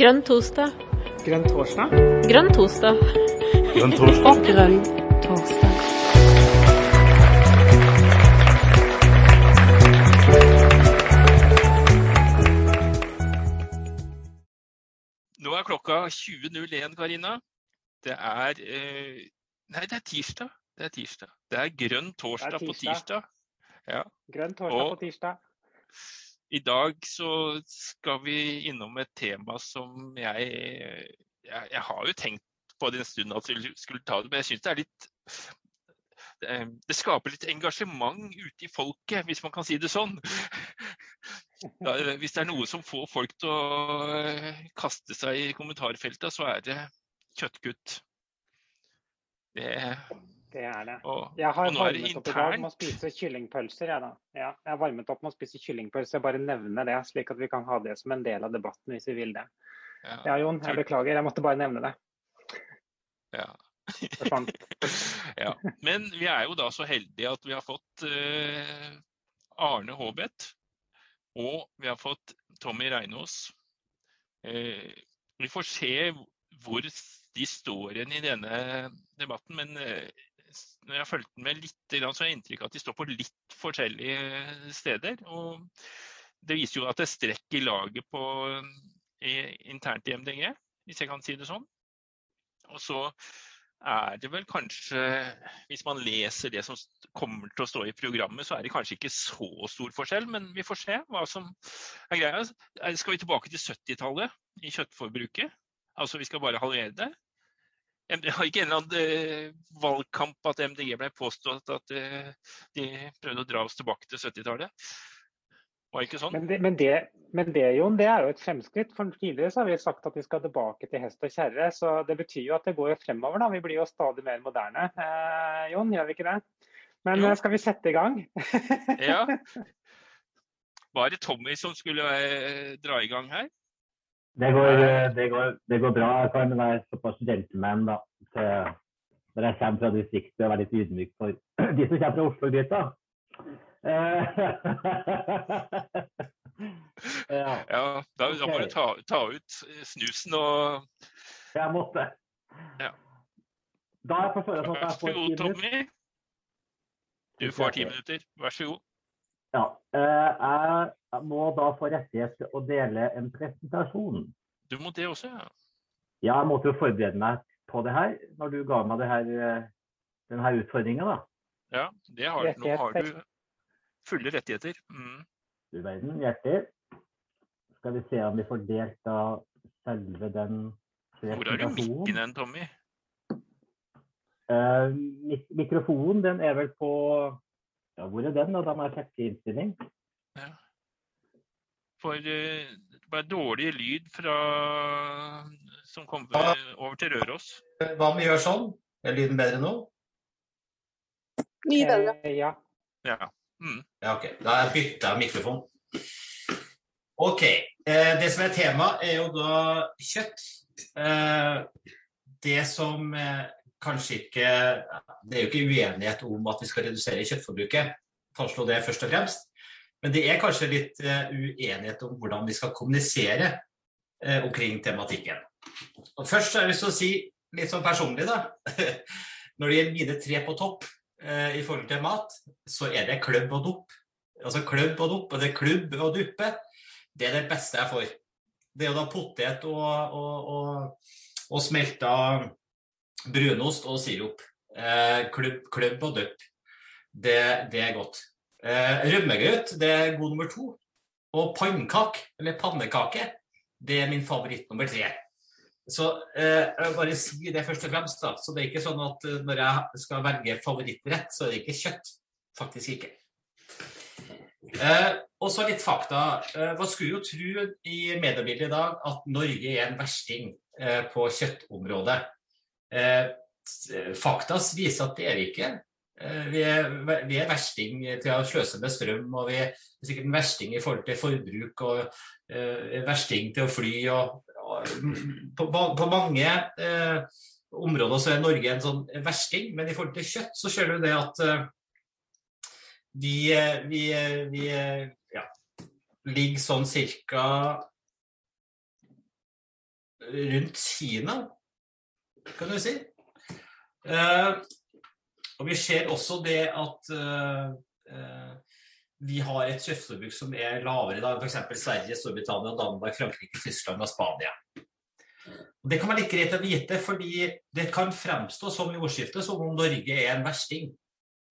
Grønn torsdag. Grønn torsdag? Grønn torsdag. Grønn torsdag. Grønn torsdag. Nå er klokka 20.01, Karina. Det er eh, Nei, det er tirsdag. Det er tirsdag. Det er grønn torsdag, på tirsdag. tirsdag. Ja. Grønn torsdag Og- på tirsdag. I dag så skal vi innom et tema som jeg Jeg, jeg har jo tenkt på det en stund at vi skulle ta det, men jeg syns det er litt det, det skaper litt engasjement ute i folket, hvis man kan si det sånn. Hvis det er noe som får folk til å eh, kaste seg i kommentarfeltet, så er det kjøttkutt. Det, Det er det. og, Jeg har varmet opp i dag med å spise kyllingpølser. Jeg, da. Ja, jeg har varmet opp med å spise kyllingpølser. Jeg bare nevner det, slik at vi kan ha det som en del av debatten hvis vi vil det. Ja, Ja, Jon, jeg beklager. Jeg måtte bare nevne det. ja. Ja. Men vi er jo da så heldige at vi har fått uh, Arne Håbet og vi har fått Tommy Reinås. Eh, vi får se hvor de står igjen i denne debatten, men eh, når jeg har med litt, så har jeg inntrykk av at de står på litt forskjellige steder. Og det viser jo at det er strekk i laget på, i, internt i MDG, hvis jeg kan si det sånn. Og så er det vel kanskje, hvis man leser det som kommer til å stå i programmet, så er det kanskje ikke så stor forskjell, men vi får se hva som er greia. Skal vi tilbake til 70-tallet i kjøttforbruket? Altså vi skal bare halvere det? MD har ikke en eller annen uh, valgkamp at MDG ble påstått at uh, de prøvde å dra oss tilbake til 70-tallet? Var det ikke sånn? Men det, men, det, men det, Jon, det er jo et fremskritt. For tidligere så har vi sagt at vi skal tilbake til hest og kjerre. Så det betyr jo at det går jo fremover. da. Vi blir jo stadig mer moderne. Eh, Jon, gjør vi ikke det? Men Jo. eh, skal vi sette i gang? Ja. Var det Tommy som skulle eh, dra i gang her? Det går, det, går, det går bra. Jeg kan være såpass gentleman da, til, når jeg kommer fra distriktet og være litt ydmyk for de som kommer fra Oslo-gryta. Eh, ja, Ja, da, må du ta, ta ut snusen og jeg måtte. Ja. Da er jeg på forhånd at jeg får ti minutter. Du får ti minutter. Vær så god. Ja, eh, jeg må da få rettighet til å dele en presentasjon. Du må det også, ja. Ja, jeg måtte jo forberede meg på det her når du ga meg denne her, eh, utfordringa. da. ja det har, nå har du fulle rettigheter. Mm. Du verden, hjerter. Skal vi se om vi får delt da selve den Hvor har du mikken hen, Tommy? Uh, mik mikrofonen, den er vel på Ja, hvor er den? da? Da må jeg sjekke innstilling. Ja. For eh, det ble dårlig lyd fra som kom over til Røros. Hva om vi gjør sånn? Er lyden bedre nå? Mye bedre. Eh, ja. Ja. Mm. Ja, ok. Da har jeg mikrofon. Ok. Eh, det som er tema, er jo da kjøtt. Eh, det som eh, kanskje ikke Det er jo ikke uenighet om at vi skal redusere kjøttforbruket. Fastslå det først og fremst. Men det er kanskje litt eh, uenighet om hvordan vi skal kommunisere eh, omkring tematikken. Og først har jeg lyst til å si litt sånn personlig, da. Når det gjelder mine tre på topp eh, i forhold til mat, så er det klubb og dupp. Altså klubb og dupp, og det er klubb og duppe. Det er det beste jeg får. Det er jo da potet og, og, og, og smelta brunost og sirup. Eh, klubb, klubb og dupp. Det, det er godt. Eh, Rømmegrøt, det er god nummer to. Og pannekake, eller pannekake, det er min favoritt nummer tre. Så eh, jeg vil bare si det først og fremst. da, så Det er ikke sånn at eh, når jeg skal velge favorittrett, så er det ikke kjøtt. Faktisk ikke. Eh, og så litt fakta. Eh, hva skulle jo tro i mediebildet i dag at Norge er en versting eh, på kjøttområdet. Eh, fakta viser at det er vi ikke. Eh, vi, er, vi er versting til å sløse med strøm, og vi er sikkert en versting i forhold til forbruk, og eh, versting til å fly. og, og på, på, mange eh, områder så er Norge en sånn versting, men i forhold til kjøtt så ser du det at eh, vi, eh, vi, eh, vi eh, ja, ligger sånn cirka rundt Kina, kan du si. Eh, og vi ser også det at eh, eh, vi har et kjøttforbruk som er lavere enn f.eks. Sverige, Storbritannia, Danmark, Frankrike, Tyskland og Spania. Og det kan være like greit å vite, fordi det kan fremstå som i ordskiftet som om Norge er en versting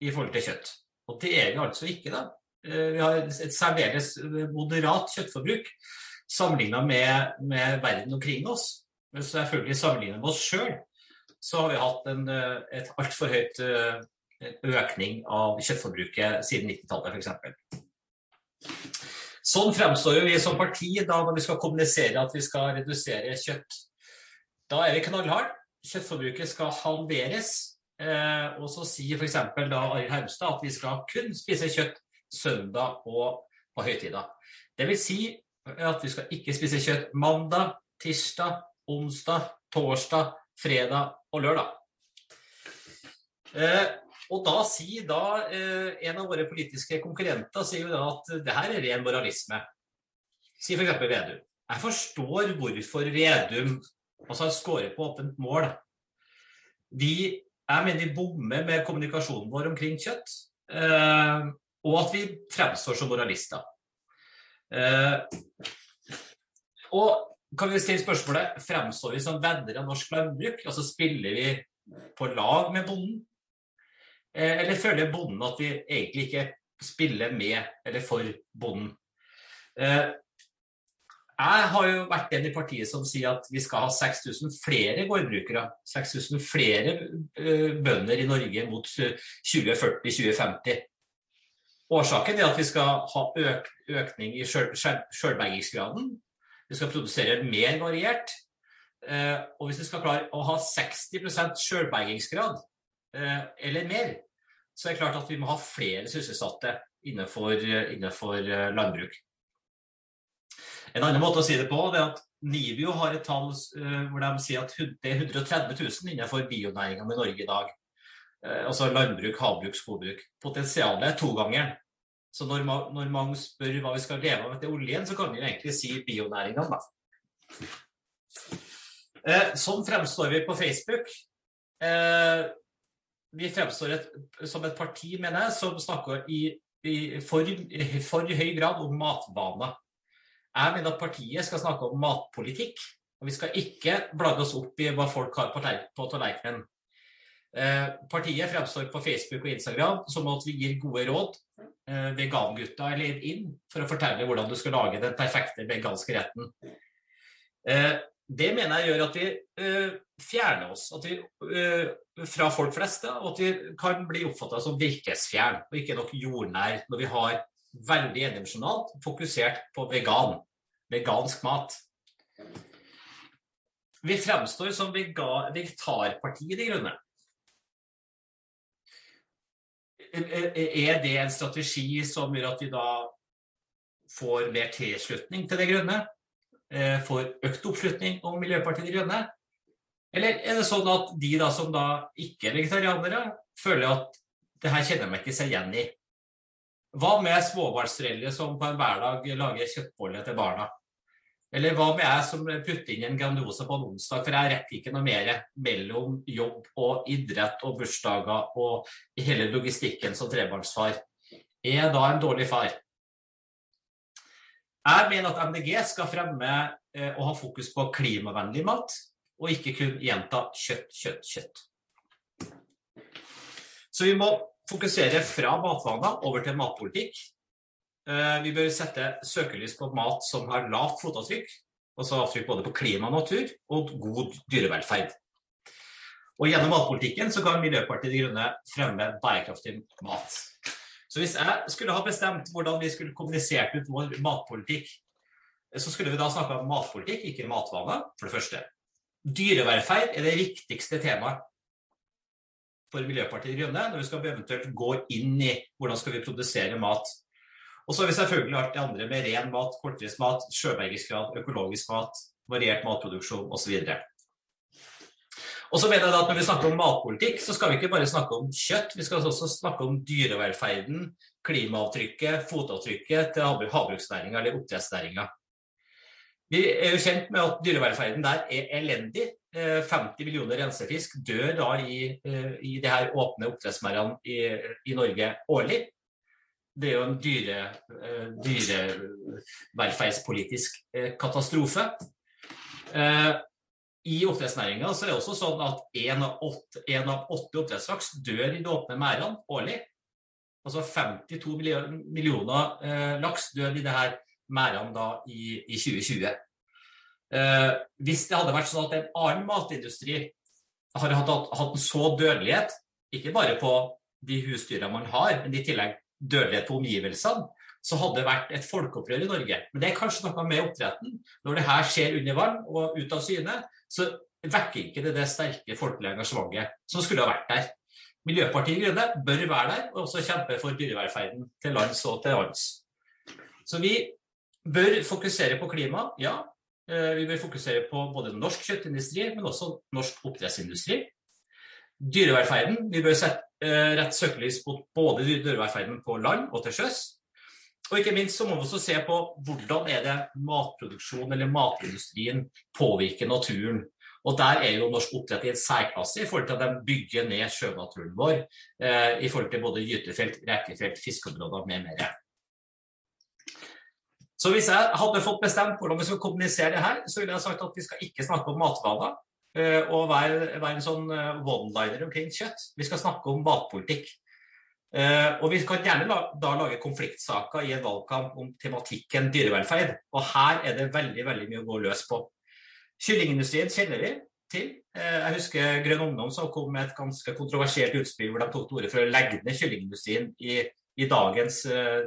i forhold til kjøtt. Og det er vi altså ikke, da. Vi har et særdeles moderat kjøttforbruk sammenlignet med, med verden omkring oss. Men selvfølgelig sammenlignet med oss sjøl, så har vi hatt en, eh, et altfor høyt eh, økning av kjøttforbruket siden 90-tallet f.eks. Sånn fremstår vi som parti da når vi skal kommunisere at vi skal redusere kjøtt. Da er vi knallharde. Kjøttforbruket skal halveres. Eh, og så sier f.eks. da Arild Hermstad at vi skal kun spise kjøtt søndag og på høytider. Vil si at vi skal ikke spise kjøtt mandag, tirsdag, onsdag, torsdag, fredag og lørdag. Eh, og da sier da eh, en av våre politiske konkurrenter sier jo da at det her er ren moralisme. Sier f.eks. Vedum. Jeg forstår hvorfor Vedum altså han skårer på åpent mål. De, jeg mener de bommer med kommunikasjonen vår omkring kjøtt, eh, og at vi fremstår som moralister. Eh, og kan vi stille spørsmålet fremstår vi som venner av norsk landbruk? Altså spiller vi på lag med bonden? Eh, eller føler bonden at vi egentlig ikke spiller med eller for bonden? Eh, jeg har jo vært den i partiet som sier at vi skal ha 6000 flere gårdbrukere. 6000 flere eh, bønder i Norge mot 2040-2050. Årsaken er at vi skal ha øk økning i sjølbergingsgraden. Vi skal produsere mer variert. Og hvis vi skal klare å ha 60% sjølbergingsgrad eller mer, så er det klart at vi må ha flere sysselsatte innenfor, innenfor eh, landbruk. En annen måte å si det på er at Nibio har et tall eh, hvor de sier at det er 130 000 innenfor bionæringene i Norge i dag. Eh, altså landbruk, havbruk, skogbruk. Potensialet er togangeren. Så når, når, mange spør hva vi skal leve av etter oljen, så kan vi egentlig si bionæringene, da. Sånn fremstår vi på Facebook vi fremstår et, som et parti, mener jeg, som snakker i, i for, for, høy grad om matvaner. Jeg mener at partiet skal snakke om matpolitikk, og vi skal ikke blande oss opp i hva folk har på, på tallerkenen. Eh, partiet fremstår på Facebook og Instagram som at vi gir gode råd. Eh, Vegangutta er leid inn for å fortelle hvordan du skal lage den perfekte veganske retten. Eh, det mener jeg gjør at vi fjerner oss vi, fra folk flest. og at vi kan bli oppfatta som virkesfjern og ikke nok jordnær når vi har veldig endimensjonalt fokusert på vegan, vegansk mat. Vi fremstår som vegetarpartiet De Grønne. Er det en strategi som gjør at vi da får mer tilslutning til det Grønne? Eh, får økt oppslutning om Miljøpartiet De Grønne? Eller er det sånn at de da, som da ikke er vegetarianere, føler at det her kjenner meg ikke seg igjen i? Hva med småbarnsforeldre som på en hverdag lager kjøttboller til barna? Eller hva med jeg som putter inn en Grandiosa på en onsdag, for jeg rekker ikke noe mer mellom jobb og idrett og bursdager og hele logistikken som trebarnsfar. Er jeg da en dårlig far? Jeg mener at MDG skal fremme eh, og ha fokus på klimavennlig mat, og ikke kun gjenta kjøtt, kjøtt, kjøtt. Så vi må fokusere fra matvaner over til matpolitikk. Eh, vi bør sette søkelys på mat som har lavt fotavtrykk, altså avtrykk både på klima og natur, og god dyrevelferd. Og Gjennom matpolitikken så kan Miljøpartiet De Grønne fremme bærekraftig mat. Så hvis jeg skulle ha bestemt hvordan vi skulle kommunisert ut vår matpolitikk, så skulle vi da snakke om matpolitikk, ikke matvaner, for det første. Dyrevelferd er det viktigste temaet for Miljøpartiet De Grønne når vi skal eventuelt gå inn i hvordan skal vi produsere mat. Og så har vi selvfølgelig alt det andre med ren mat, kortreist mat, sjøbergingsgrad, økologisk mat, variert matproduksjon osv. Og så mener jeg at Når vi snakker om matpolitikk, så skal vi ikke bare snakke om kjøtt. Vi skal også snakke om dyrevelferden, klimaavtrykket, fotavtrykket til havbruksnæringa eller oppdrettsnæringa. Vi er jo kjent med at dyrevelferden der er elendig. 50 millioner rensefisk dør da i, i de her åpne oppdrettsmerdene i, i, Norge årlig. Det er jo en dyre, dyrevelferdspolitisk katastrofe. I oppdrettsnæringa er det også sånn at én av, åtte, en åtte oppdrettslaks dør i de åpne merdene årlig. Altså 52 millioner eh, laks dør i det her merdene da i, i 2020. Eh, hvis det hadde vært sånn at en annen matindustri hadde hatt, hatt en så dødelighet, ikke bare på de husdyrene man har, men i tillegg dødelighet på omgivelsene, så hadde det vært et folkeopprør i Norge. Men det er kanskje noe med oppdretten. Når det her skjer under vann og ut av syne, så vekker ikke det det sterke folkelige engasjementet som skulle ha vært der. Miljøpartiet Grønne bør være der og også kjempe for dyrevelferden til lands og til vanns. Så vi bør fokusere på klima, ja. Eh, vi bør fokusere på både norsk kjøttindustri, men også norsk oppdrettsindustri. Dyrevelferden, vi bør sette rett søkelys mot både dyrevelferden på land og til sjøs. Og ikke minst så må vi også se på hvordan er det matproduksjon eller matindustrien påvirker naturen. Og Der er jo norsk oppdrett i en særklasse i forhold til at de bygger ned sjønaturen vår. Eh, I forhold til både gytefelt, rekefelt, fiskeområder med mer. Så hvis jeg hadde fått bestemt hvordan vi skal kommunisere her, så ville jeg sagt at vi skal ikke snakke om matvaner eh, og være, være en sånn eh, one-liner omkring kjøtt. Vi skal snakke om matpolitikk. Uh, og Vi kan gjerne la, da lage konfliktsaker i en valgkamp om tematikken dyrevelferd. Og her er det veldig veldig mye å gå løs på. Kyllingindustrien kjenner vi til. Jeg husker Grønn Ungdom som kom med et ganske kontroversielt utspill hvor de tok til orde for å legge ned kyllingindustrien i, i dagens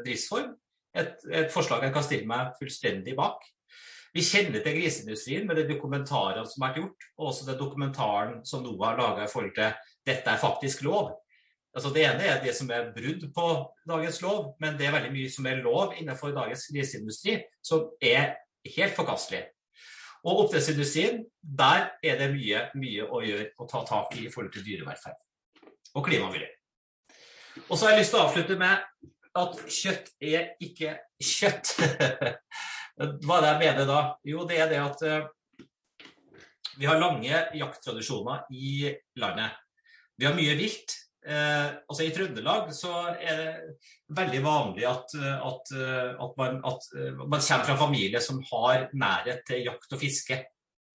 driftsform. Et, et, forslag jeg kan stille meg fullstendig bak. Vi kjenner til griseindustrien med de dokumentarene som har vært gjort, og også den dokumentaren som NOAH har laga i forhold til dette er faktisk lov. Altså det ene er det som er brudd på dagens lov, men det er veldig mye som er lov innenfor dagens griseindustri, som er helt forkastelig. Og oppdrettsindustrien, der er det mye, mye å gjøre og ta tak i i forhold til dyrevelferd og klimamiljø. Og så har jeg lyst til å avslutte med at kjøtt er ikke kjøtt. Hva er det jeg mener da? Jo, det er det at uh, vi har lange jakttradisjoner i landet. Vi har mye vilt. Eh, altså I Trøndelag så er det veldig vanlig at, at, at, man, at, eh, man, kommer fra familie som har nærhet til jakt og fiske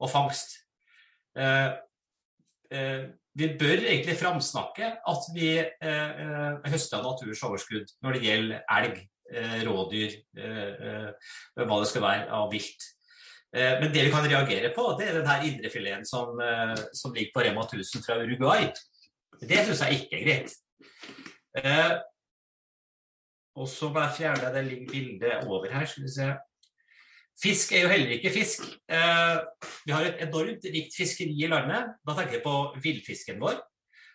og fangst. Eh, eh, vi bør egentlig framsnakke at vi eh, eh høster naturens overskudd når det gjelder elg, rådyr, hva det skal være av vilt. Men det vi kan reagere på, det er denne indrefileten som, som ligger på Rema 1000 fra Uruguay. Det syns jeg ikke er greit. Eh, og så fjerner jeg det bildet over her. skal vi se. Fisk er jo heller ikke fisk. Eh, vi har et enormt rikt fiskeri i landet. Da tenker jeg på villfisken vår.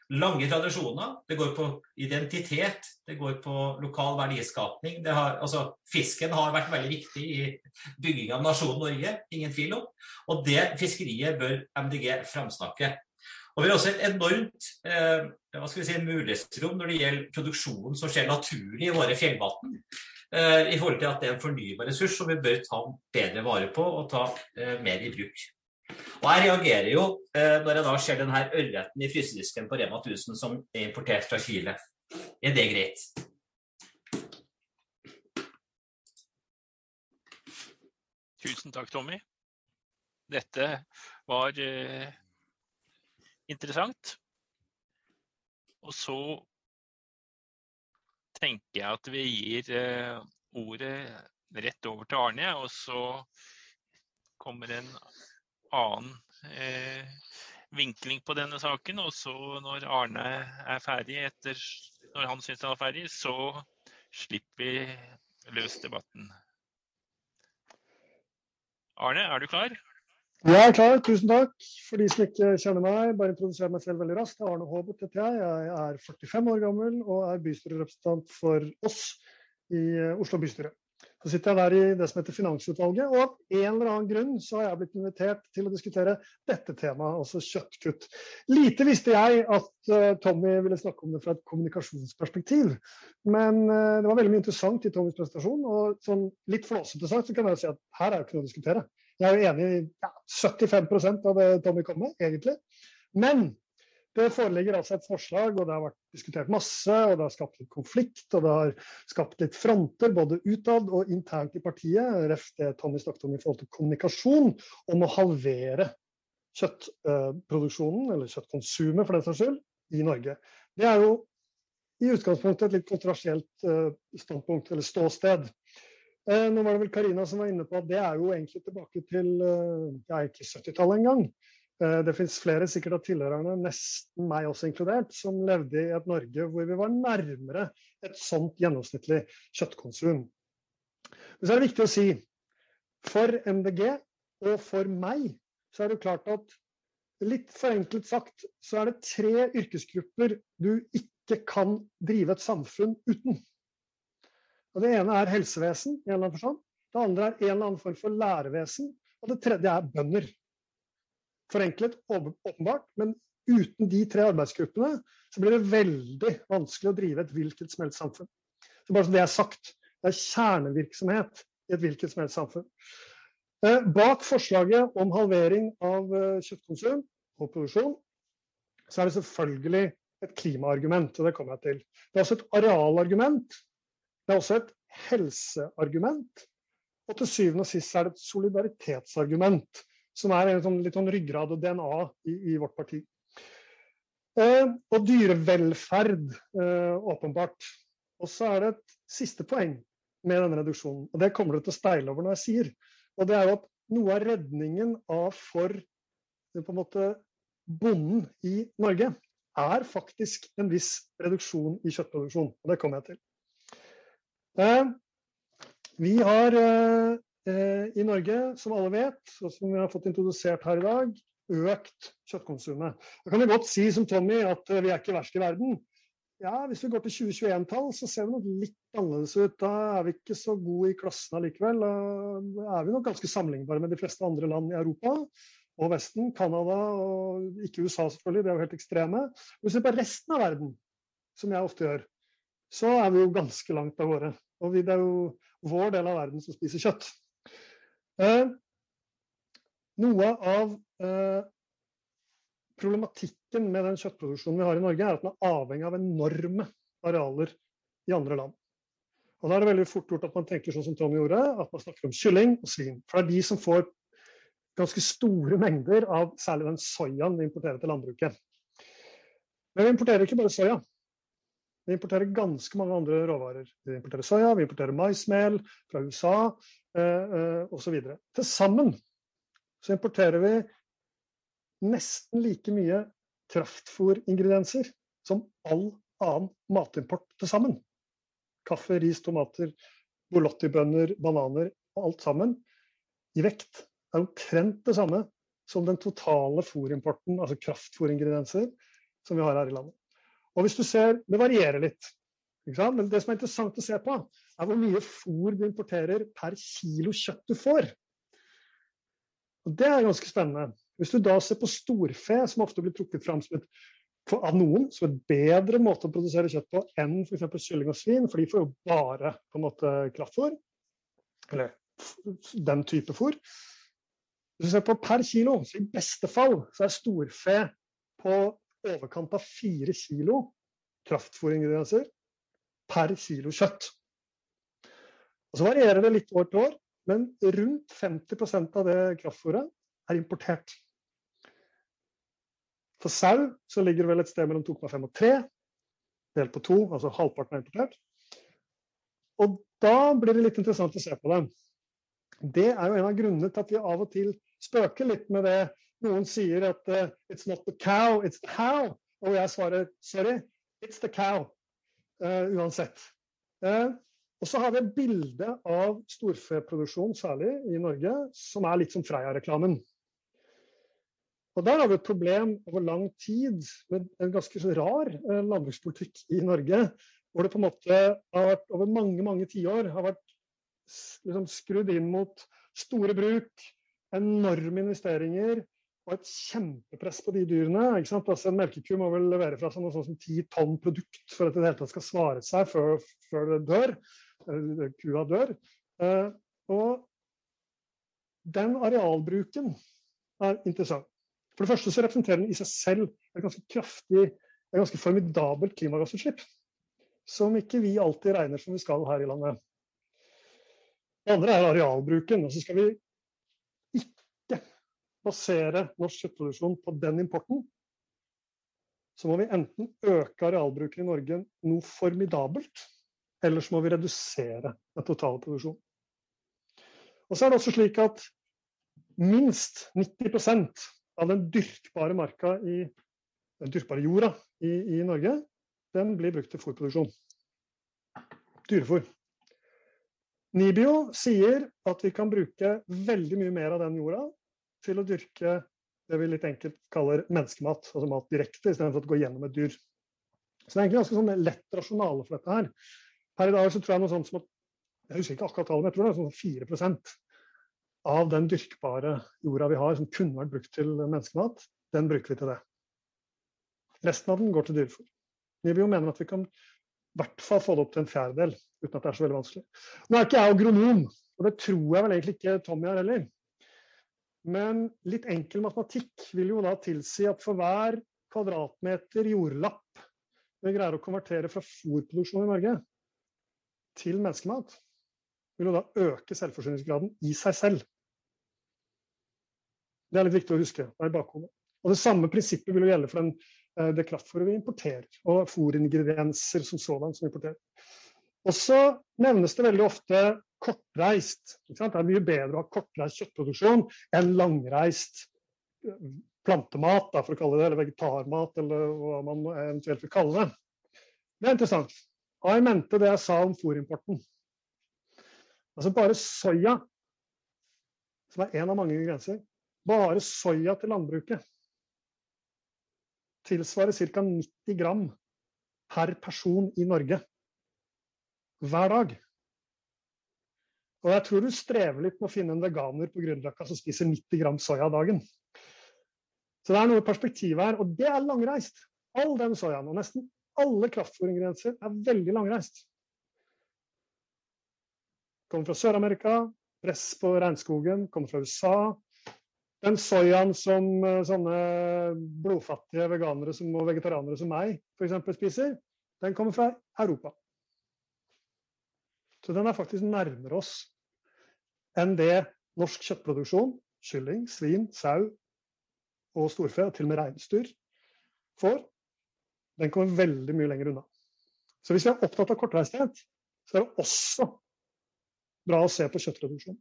Lange tradisjoner. Det går på identitet, det går på lokal verdiskapning. Har, altså, fisken har vært veldig viktig i bygging av nasjonen Norge, ingen tvil om. Og det fiskeriet bør MDG framsnakke. Og Vi har også et enormt eh, hva skal vi si, mulighetsrom når det gjelder produksjonen som skjer naturlig i våre fjellvann. Eh, I forhold til at det er en fornybar ressurs som vi bør ta bedre vare på og ta eh, mer i bruk. Og Jeg reagerer jo eh, når jeg da ser denne ørreten i frysedisken på Rema 1000 som er importert fra Chile. Er det greit? Tusen takk, Tommy. Dette var eh, interessant. Og så tenker jeg at vi gir eh, ordet rett over til Arne, og så kommer en annen eh, vinkling på denne saken. Og så når Arne er ferdig, etter, når han syns han er ferdig, så slipper vi løs debatten. Arne, er du klar? Jeg er klar, tusen takk. For de som ikke kjenner meg, bare introduserer meg selv veldig raskt. Arne Håbot, heter jeg. Jeg er 45 år gammel og er bystyrerepresentant for oss i eh, Oslo bystyre. Så sitter jeg der i det som heter Finansutvalget, og av en eller annen grunn så har jeg blitt invitert til å diskutere dette temaet, altså kjøttkutt. Lite visste jeg at uh, Tommy ville snakke om det fra et kommunikasjonsperspektiv. Men uh, det var veldig mye interessant i Tommys presentasjon, og sånn litt flåsete sagt så kan jeg si at her er jo ikke noe å diskutere. Jeg er jo enig i ja, 75 av det Tommy kom med, egentlig. Men det foreligger altså et forslag, og det har vært diskutert masse, og det har skapt litt konflikt, og det har skapt litt fronter både utad og internt i partiet, ref det Tommy snakket om i forhold til kommunikasjon, om å halvere kjøttproduksjonen, eller kjøttkonsumet for den saks skyld, i Norge. Det er jo i utgangspunktet et litt kontroversielt eh, standpunkt, eller ståsted. Eh, nå var det vel Karina som var inne på at det er jo egentlig tilbake til eh, ja, ikke 70-tallet engang. Det finnes flere sikkert av tilhørerne, nesten meg også inkludert, som levde i et Norge hvor vi var nærmere et sånt gjennomsnittlig kjøttkonsum. Men så er det viktig å si for MDG og for meg så er det klart at litt forenklet sagt så er det tre yrkesgrupper du ikke kan drive et samfunn uten. Og det ene er helsevesen, i en eller annen forstand. Det andre er en eller annen form for lærevesen. Og det tredje er bønder. Forenklet, åpenbart, men uten de tre arbeidsgruppene så blir det veldig vanskelig å drive et hvilket som helst samfunn. Så bare så det er sagt, det er kjernevirksomhet i et hvilket som helst samfunn. Eh, bak forslaget om halvering av eh, kjøttkonsum og produksjon, så er det selvfølgelig et klimaargument, og det kommer jeg til. Det er også et arealargument. Det er også et helseargument. Og til syvende og sist er det et solidaritetsargument, som er en sånn, litt sånn ryggrad og DNA i, i vårt parti. Eh, og dyrevelferd, eh, åpenbart. Og så er det et siste poeng med denne reduksjonen. Og det kommer du til å steile over når jeg sier. Og det er jo at noe av redningen av for på en måte bonden i Norge er faktisk en viss reduksjon i kjøttproduksjon. Og det kommer jeg til. Eh, vi har eh, i Norge, som alle vet, og som vi har fått introdusert her i dag, økt kjøttkonsumet. Da kan vi godt si som Tommy at vi er ikke verst i verden. Ja, Hvis vi går til 2021-tall, så ser det nok litt annerledes ut. Da er vi ikke så gode i klassen allikevel. Da er vi nok ganske sammenlignbare med de fleste andre land i Europa og Vesten. Canada og ikke USA, selvfølgelig, det er jo helt ekstreme. Hvis vi ser på resten av verden, som jeg ofte gjør, så er vi jo ganske langt av gårde. Og det er jo vår del av verden som spiser kjøtt. Eh, noe av eh, problematikken med den kjøttproduksjonen vi har i Norge, er at den er avhengig av enorme arealer i andre land. Og Da er det veldig fort gjort at man tenker sånn som Tom gjorde, at man snakker om kylling og svin. For det er de som får ganske store mengder av særlig den soyaen vi importerer til landbruket. Men vi importerer ikke bare soya. Vi importerer ganske mange andre råvarer. Vi importerer soya, vi importerer maismel fra USA eh, eh, osv. Til sammen så importerer vi nesten like mye kraftfôringredienser som all annen matimport til sammen. Kaffe, ris, tomater, bolotti-bønner, bananer og alt sammen i vekt er omtrent det samme som den totale fôrimporten, altså kraftfôringredienser, som vi har her i landet. Og hvis du ser, Det varierer litt. Men det som er interessant å se på, er hvor mye fôr du importerer per kilo kjøtt du får. Og Det er ganske spennende. Hvis du da ser på storfe, som ofte blir trukket fram som et, av noen som et bedre måte å produsere kjøtt på enn f.eks. kylling og svin, for de får jo bare på en måte kraftfôr, eller den type fôr. Hvis du ser på per kilo, så i beste fall så er storfe på overkant av fire kilo kraftfôringredienser per kilo kjøtt. Og Så varierer det litt år til år, men rundt 50% av det kraftfôret er importert. For sau så ligger det vel et sted mellom 2,5 og 3, delt på to, altså halvparten er importert. Og da blir det litt interessant å se på dem. Det er jo en av grunnene til at vi av og til spøker litt med det noen sier at uh, it's not the cow, it's the how. Og jeg svarer sorry, it's the cow. Uh, uansett. Uh, og så har vi et bilde av storfeproduksjon, særlig i Norge, som er litt som Freia-reklamen. Og Der har vi et problem over lang tid med en ganske rar landbrukspolitikk i Norge. Hvor det på en måte har vært over mange mange tiår har vært liksom, skrudd inn mot store bruk, enorme investeringer et kjempepress på de dyrene. Altså, en melkeku må vel levere fra seg noe sånt som ti tonn produkt for at det hele tatt skal svare seg før, før det dør. Kua dør. Eh, og den arealbruken er interessant. For det første så representerer den i seg selv et ganske kraftig, et ganske formidabelt klimagassutslipp. Som ikke vi alltid regner som vi skal her i landet. Det andre er arealbruken. og så skal vi ikke basere norsk kjøttproduksjon på den importen. Så må vi enten øke arealbruken i Norge noe formidabelt, eller så må vi redusere den totale produksjonen. Og så er det også slik at minst 90% av den dyrkbare marka i den dyrkbare jorda i, i Norge, den blir brukt til fôrproduksjon. Dyrefôr. Nibio sier at vi kan bruke veldig mye mer av den jorda til å dyrke det vi litt enkelt kaller menneskemat, altså mat direkte, istedenfor å gå gjennom et dyr. Så det er egentlig ganske sånn lett rasjonale for dette her. Per i dag så tror jeg noe sånt som at jeg husker ikke akkurat tallet, men jeg tror det er sånn 4% av den dyrkbare jorda vi har som kunne vært brukt til menneskemat, den bruker vi til det. Resten av den går til dyrefôr. Nibio mener at vi kan i hvert fall få det opp til en fjerdedel, uten at det er så veldig vanskelig. Nå er ikke jeg agronom, og det tror jeg vel egentlig ikke Tommy er heller. Men litt enkel matematikk vil jo da tilsi at for hver kvadratmeter jordlapp vi greier å konvertere fra fôrproduksjon i Norge til menneskemat, vil jo da øke selvforsyningsgraden i seg selv. Det er litt viktig å huske. Det, og det samme prinsippet vil jo gjelde for den Eh, det kraftfôret vi importerer, og fôringredienser som sådan som importerer. Og så nevnes det veldig ofte kortreist. Det er mye bedre å ha kortreist kjøttproduksjon enn langreist plantemat, plantemat, for å kalle det, eller vegetarmat, eller hva man eventuelt vil kalle det. Det er interessant. og jeg mente det jeg sa om fôrimporten. Altså bare soya, som er en av mange grenser, bare soya til landbruket tilsvarer ca. 90 gram per person i Norge hver dag. Og jeg tror du strever litt med å finne en veganer på Grünerløkka som spiser 90 gram soya dagen. Så det er noe perspektiv her, og det er langreist. All den soyaen og nesten alle kraftfôringredienser er veldig langreist. Kommer fra Sør-Amerika, press på regnskogen, kommer fra USA, den soyaen som eh, sånne blodfattige veganere som, og vegetarianere som meg f.eks. spiser, den kommer fra Europa. Så den er faktisk nærmere oss enn det norsk kjøttproduksjon, kylling, svin, sau og storfe, og til og med reinsdyr, får. Den kommer veldig mye lenger unna. Så hvis vi er opptatt av kortreisthet, så er det også bra å se på kjøttreduksjon.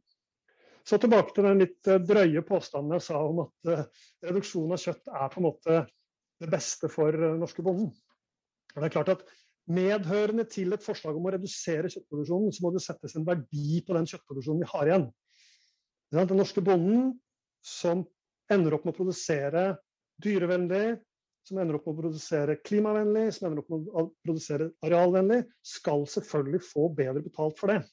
Så tilbake til den litt eh, drøye påstanden jeg sa om at uh, reduksjon av kjøtt er på en måte det beste for den norske bonden. Og det er klart at Medhørende til et forslag om å redusere kjøttproduksjonen, så må det settes en verdi på den kjøttproduksjonen vi har igjen. Den norske bonden som ender opp med å produsere dyrevennlig, som ender opp med å produsere klimavennlig, som ender opp med å produsere arealvennlig, skal selvfølgelig få bedre betalt for det.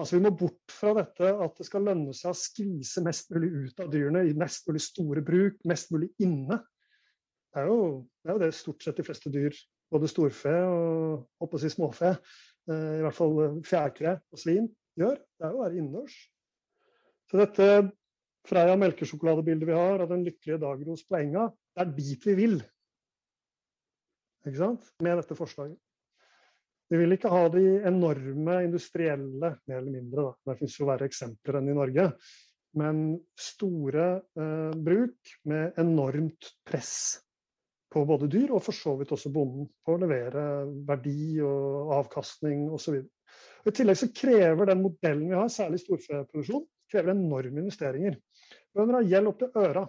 Altså Vi må bort fra dette at det skal lønne seg å skvise mest mulig ut av dyrene i mest mulig store bruk, mest mulig inne. Det er jo det, er jo det stort sett de fleste dyr, både storfe og, og si småfe, eh, i hvert fall fjærkre og svin, gjør. Det er jo å være innendørs. Så dette Freia melkesjokoladebildet vi har av den lykkelige dagros på enga, det er dit vi vil. Ikke sant? Med dette forslaget. Vi vil ikke ha de enorme industrielle, mer eller mindre, da. det finnes jo verre eksempler enn i Norge, men store eh, bruk med enormt press på både dyr og for så vidt også bonden på å levere verdi og avkastning osv. I tillegg så krever den modellen vi har, særlig storfeproduksjon, krever enorme investeringer. Bønder har gjeld opp til øra.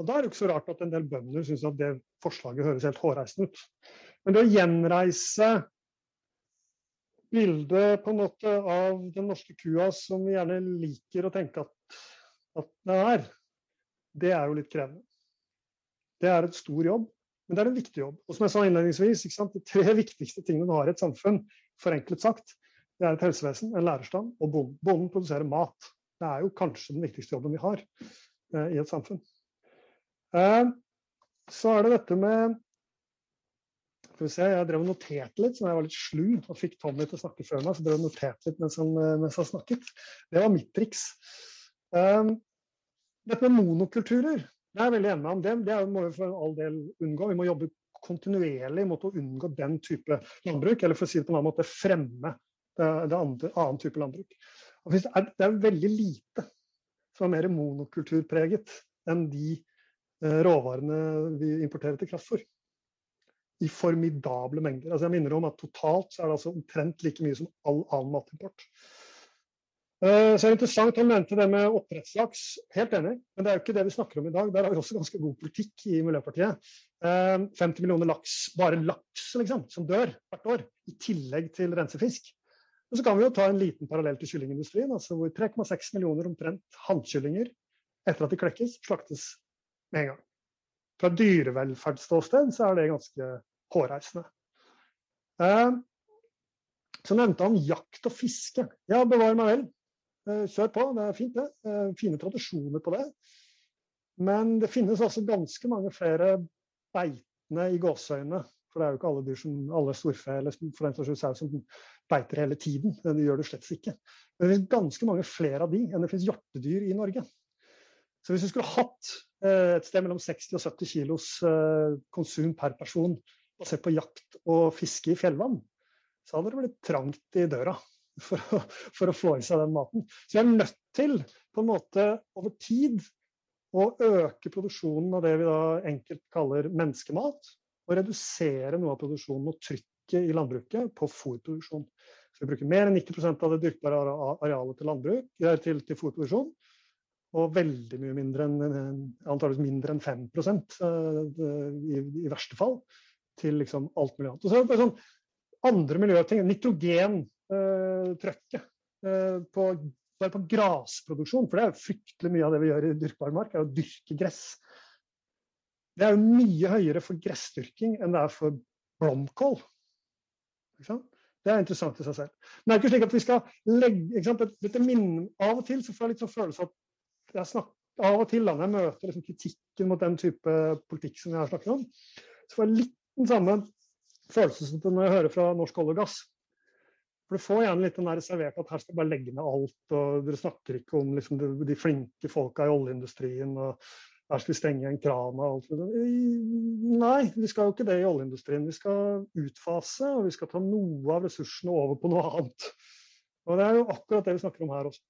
Og Da er det ikke så rart at en del bønder syns at det forslaget høres helt hårreisende ut. Men det å gjenreise bildet på en måte av den norske kua som vi gjerne liker å tenke at, at den er, det er jo litt krevende. Det er et stor jobb, men det er en viktig jobb. Og som jeg sa innledningsvis, de tre viktigste tingene du har i et samfunn, forenklet sagt, det er et helsevesen, en lærerstand og bonden. Bonden produserer mat. Det er jo kanskje den viktigste jobben vi har eh, i et samfunn. Eh, så er det dette med Skal vi se, Jeg drev og noterte litt, så jeg var litt slu og fikk Tommy til å snakke før meg. så drev og noterte litt mens han, eh, mens han snakket. Det var mitt triks. Eh, dette med monokulturer, det er veldig enig med om. Det, må vi for all del unngå. Vi må jobbe kontinuerlig mot å unngå den type landbruk, eller for å si det på en annen måte, fremme det, det andre, annen type landbruk. Det, er, det er veldig lite som er mer monokulturpreget enn de eh, råvarene vi importerer til kraftfôr i formidable mengder. Altså jeg minner om at Totalt så er det altså omtrent like mye som all annen matimport. Uh, så er det interessant Han nevnte det med oppdrettslaks. Helt enig, men det er jo ikke det vi snakker om i dag. Der har vi også ganske god politikk i Miljøpartiet. Uh, eh, 50 millioner laks, bare laks liksom, som dør hvert år, i tillegg til rensefisk. Og så kan vi jo ta en liten parallell til kyllingindustrien, altså hvor 3,6 millioner omtrent hannkyllinger etter at de klekkes, slaktes med en gang. Fra dyrevelferdsståsted så er det ganske hårreisende. Eh, så nevnte han jakt og fiske. Ja, bevare meg vel. Eh, kjør på, det er fint det. Eh, fine tradisjoner på det. Men det finnes altså ganske mange flere beitende i gåseøynene. For det er jo ikke alle dyr som, alle storfe eller for den saks sau som beiter hele tiden. Det gjør det slett ikke. Men det finnes ganske mange flere av de enn det finnes hjortedyr i Norge. Så hvis du skulle hatt et sted mellom 60 og 70 kilos konsum per person basert på jakt og fiske i fjellvann, så hadde det blitt trangt i døra for å, for å få i seg den maten. Så vi er nødt til på en måte over tid å øke produksjonen av det vi da enkelt kaller menneskemat, og redusere noe av produksjonen og trykket i landbruket på fôrproduksjon. Så vi bruker mer enn 90% av det dyrkbare arealet til, landbruk, eh, til, til fôrproduksjon. Og veldig mye mindre enn antakeligvis mindre enn 5 eh, i, i verste fall til liksom alt mulig annet. Og så er det sånn andre miljøting. Nitrogentrykket uh, på, bare på grasproduksjon. For det er jo fryktelig mye av det vi gjør i dyrkbar mark, er å dyrke gress. Det er jo mye høyere for gressdyrking enn det er for blomkål. Det er interessant i seg selv. Men det er ikke slik at vi skal legge Dette minner, Av og til så får jeg litt sånn følelse at jeg snakker, av og til da når jeg møter liksom kritikken mot den type politikk som jeg har snakket om, så får jeg litt den samme følelsen som når jeg hører fra Norsk olje og gass. For Du får gjerne litt den der reservert at her skal bare legge ned alt, og dere snakker ikke om liksom, de, flinke folka i oljeindustrien. og her skal vi stenge en krana og alt. Nei, vi skal jo ikke det i oljeindustrien. Vi skal utfase, og vi skal ta noe av ressursene over på noe annet. Og Det er jo akkurat det vi snakker om her også.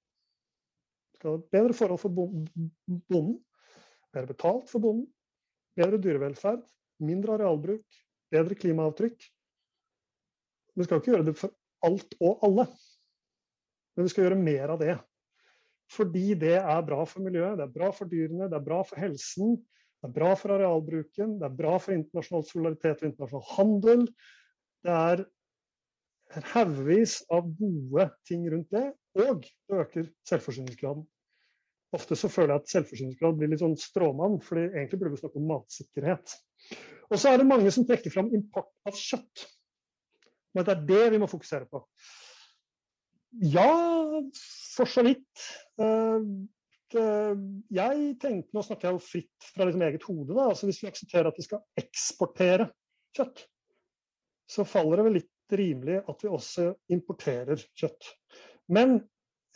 Vi skal ha bedre forhold for bonden, bedre betalt for bonden, bedre dyrevelferd, mindre arealbruk, bedre klimaavtrykk. Vi skal ikke gjøre det for alt og alle, men vi skal gjøre mer av det. Fordi det er bra for miljøet, det er bra for dyrene, det er bra for helsen, det er bra for arealbruken, det er bra for internasjonal solidaritet og internasjonal handel. Det er haugevis av gode ting rundt det, og det øker selvforsyningsgraden. Ofte så føler jeg at selvforsyningsgrad blir litt sånn stråmann, fordi egentlig burde vi snakke om matsikkerhet. Og så er det mange som trekker fram import av kjøtt. Men det er det vi må fokusere på. Ja, for så vidt. Eh, jeg tenkte, Nå snakker jeg jo fritt fra liksom eget hode. Da. Altså hvis vi aksepterer at vi skal eksportere kjøtt, så faller det vel litt rimelig at vi også importerer kjøtt. Men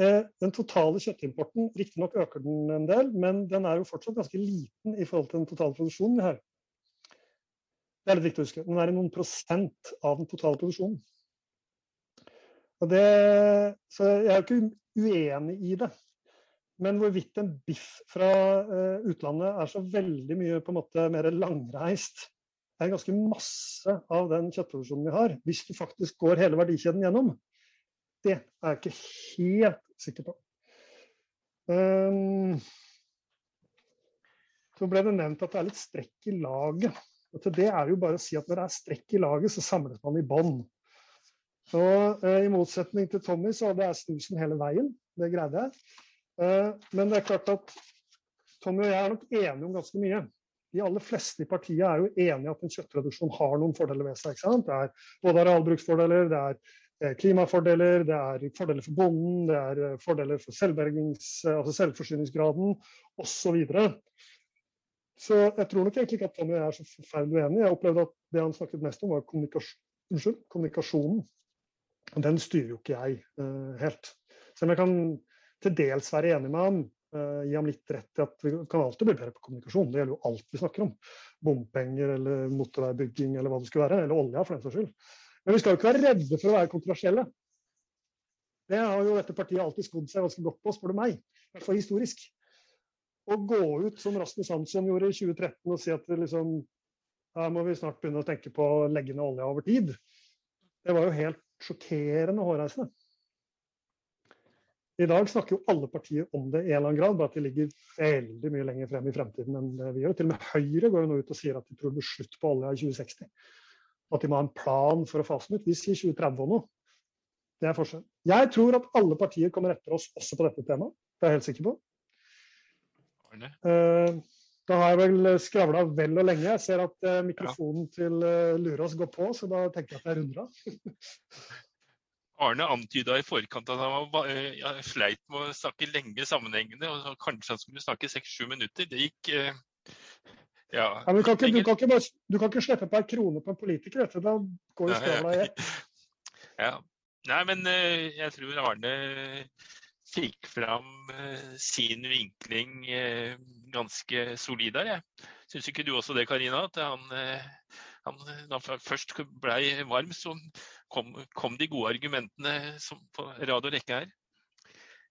eh, den totale kjøttimporten, riktignok øker den en del, men den er jo fortsatt ganske liten i forhold til den totale produksjonen vi har. Det er litt viktig å huske. Den er i noen prosent av den totale produksjonen. Det, så jeg er jo ikke uenig i det. Men hvorvidt en biff fra uh, utlandet er så veldig mye på en måte mer langreist, er ganske masse av den kjøttproduksjonen vi har, hvis du faktisk går hele verdikjeden gjennom. Det er jeg ikke helt sikker på. Um, så ble det nevnt at det er litt strekk i laget. Og til det er jo bare å si at når det er strekk i laget, så samles man i bånd. Og eh, I motsetning til Tommy så hadde jeg snusen hele veien. Det greide jeg. Eh, men det er klart at Tommy og jeg er nok enige om ganske mye. De aller fleste i partiet er jo enige at en kjøttreduksjon har noen fordeler ved seg. Det er både arealbruksfordeler, det er eh, klimafordeler, det er fordeler for bonden, det er eh, fordeler for altså selvforsyningsgraden osv. Så jeg tror nok egentlig ikke at Tommy er så forferdelig uenig. Jeg opplevde at det han snakket mest om, var kommunikasjon, unnskyld, kommunikasjonen. Den styrer jo ikke jeg uh, helt. Selv om jeg kan til dels være enig med ham, uh, gi ham litt rett i at vi kan alltid bli bedre på kommunikasjon. Det gjelder jo alt vi snakker om. Bompenger eller motorveibygging eller hva det skulle være. Eller olja, for den saks skyld. Men vi skal jo ikke være redde for å være kontroversielle. Det har jo dette partiet alltid skodd seg ganske godt på, spør du meg. I hvert fall historisk. Å gå ut som Rasmus Hansson gjorde i 2013 og si at liksom, her må vi snart begynne å tenke på å legge ned olja over tid, det var jo helt sjokkerende hårreisende. I dag snakker jo alle partier om det i en eller annen grad, bare at de ligger veldig mye lenger frem i fremtiden enn det vi gjør. Til og med Høyre går jo nå ut og sier at de tror det blir slutt på olja i 2060 at de må ha en plan for å fase den ut. Vi sier 2030 og noe. Det er forskjell. Jeg tror at alle partier kommer etter oss også på dette temaet. Det er jeg helt sikker på. Uh, da har jeg vel skravla vel og lenge. Jeg ser at uh, mikrofonen ja. til uh, Lurås går på, så da tenker jeg at jeg runder av. Arne antyda i forkant at han var, ja, sleit med å snakke lenge sammenhengende, og kanskje han skulle snakke seks-sju minutter. Det gikk ja. ja du, kan ikke, du, kan ikke, du, kan ikke, slippe på ei krone på en politiker, vet du. Da går jo skravla i ett. Ja. Nei, men jeg tror Arne fikk fram uh, sin vinkling uh, ganske solid der. Syns ikke du også det, Karina? At han, han, da han først blei varm, så kom, kom, de gode argumentene på rad og rekke her.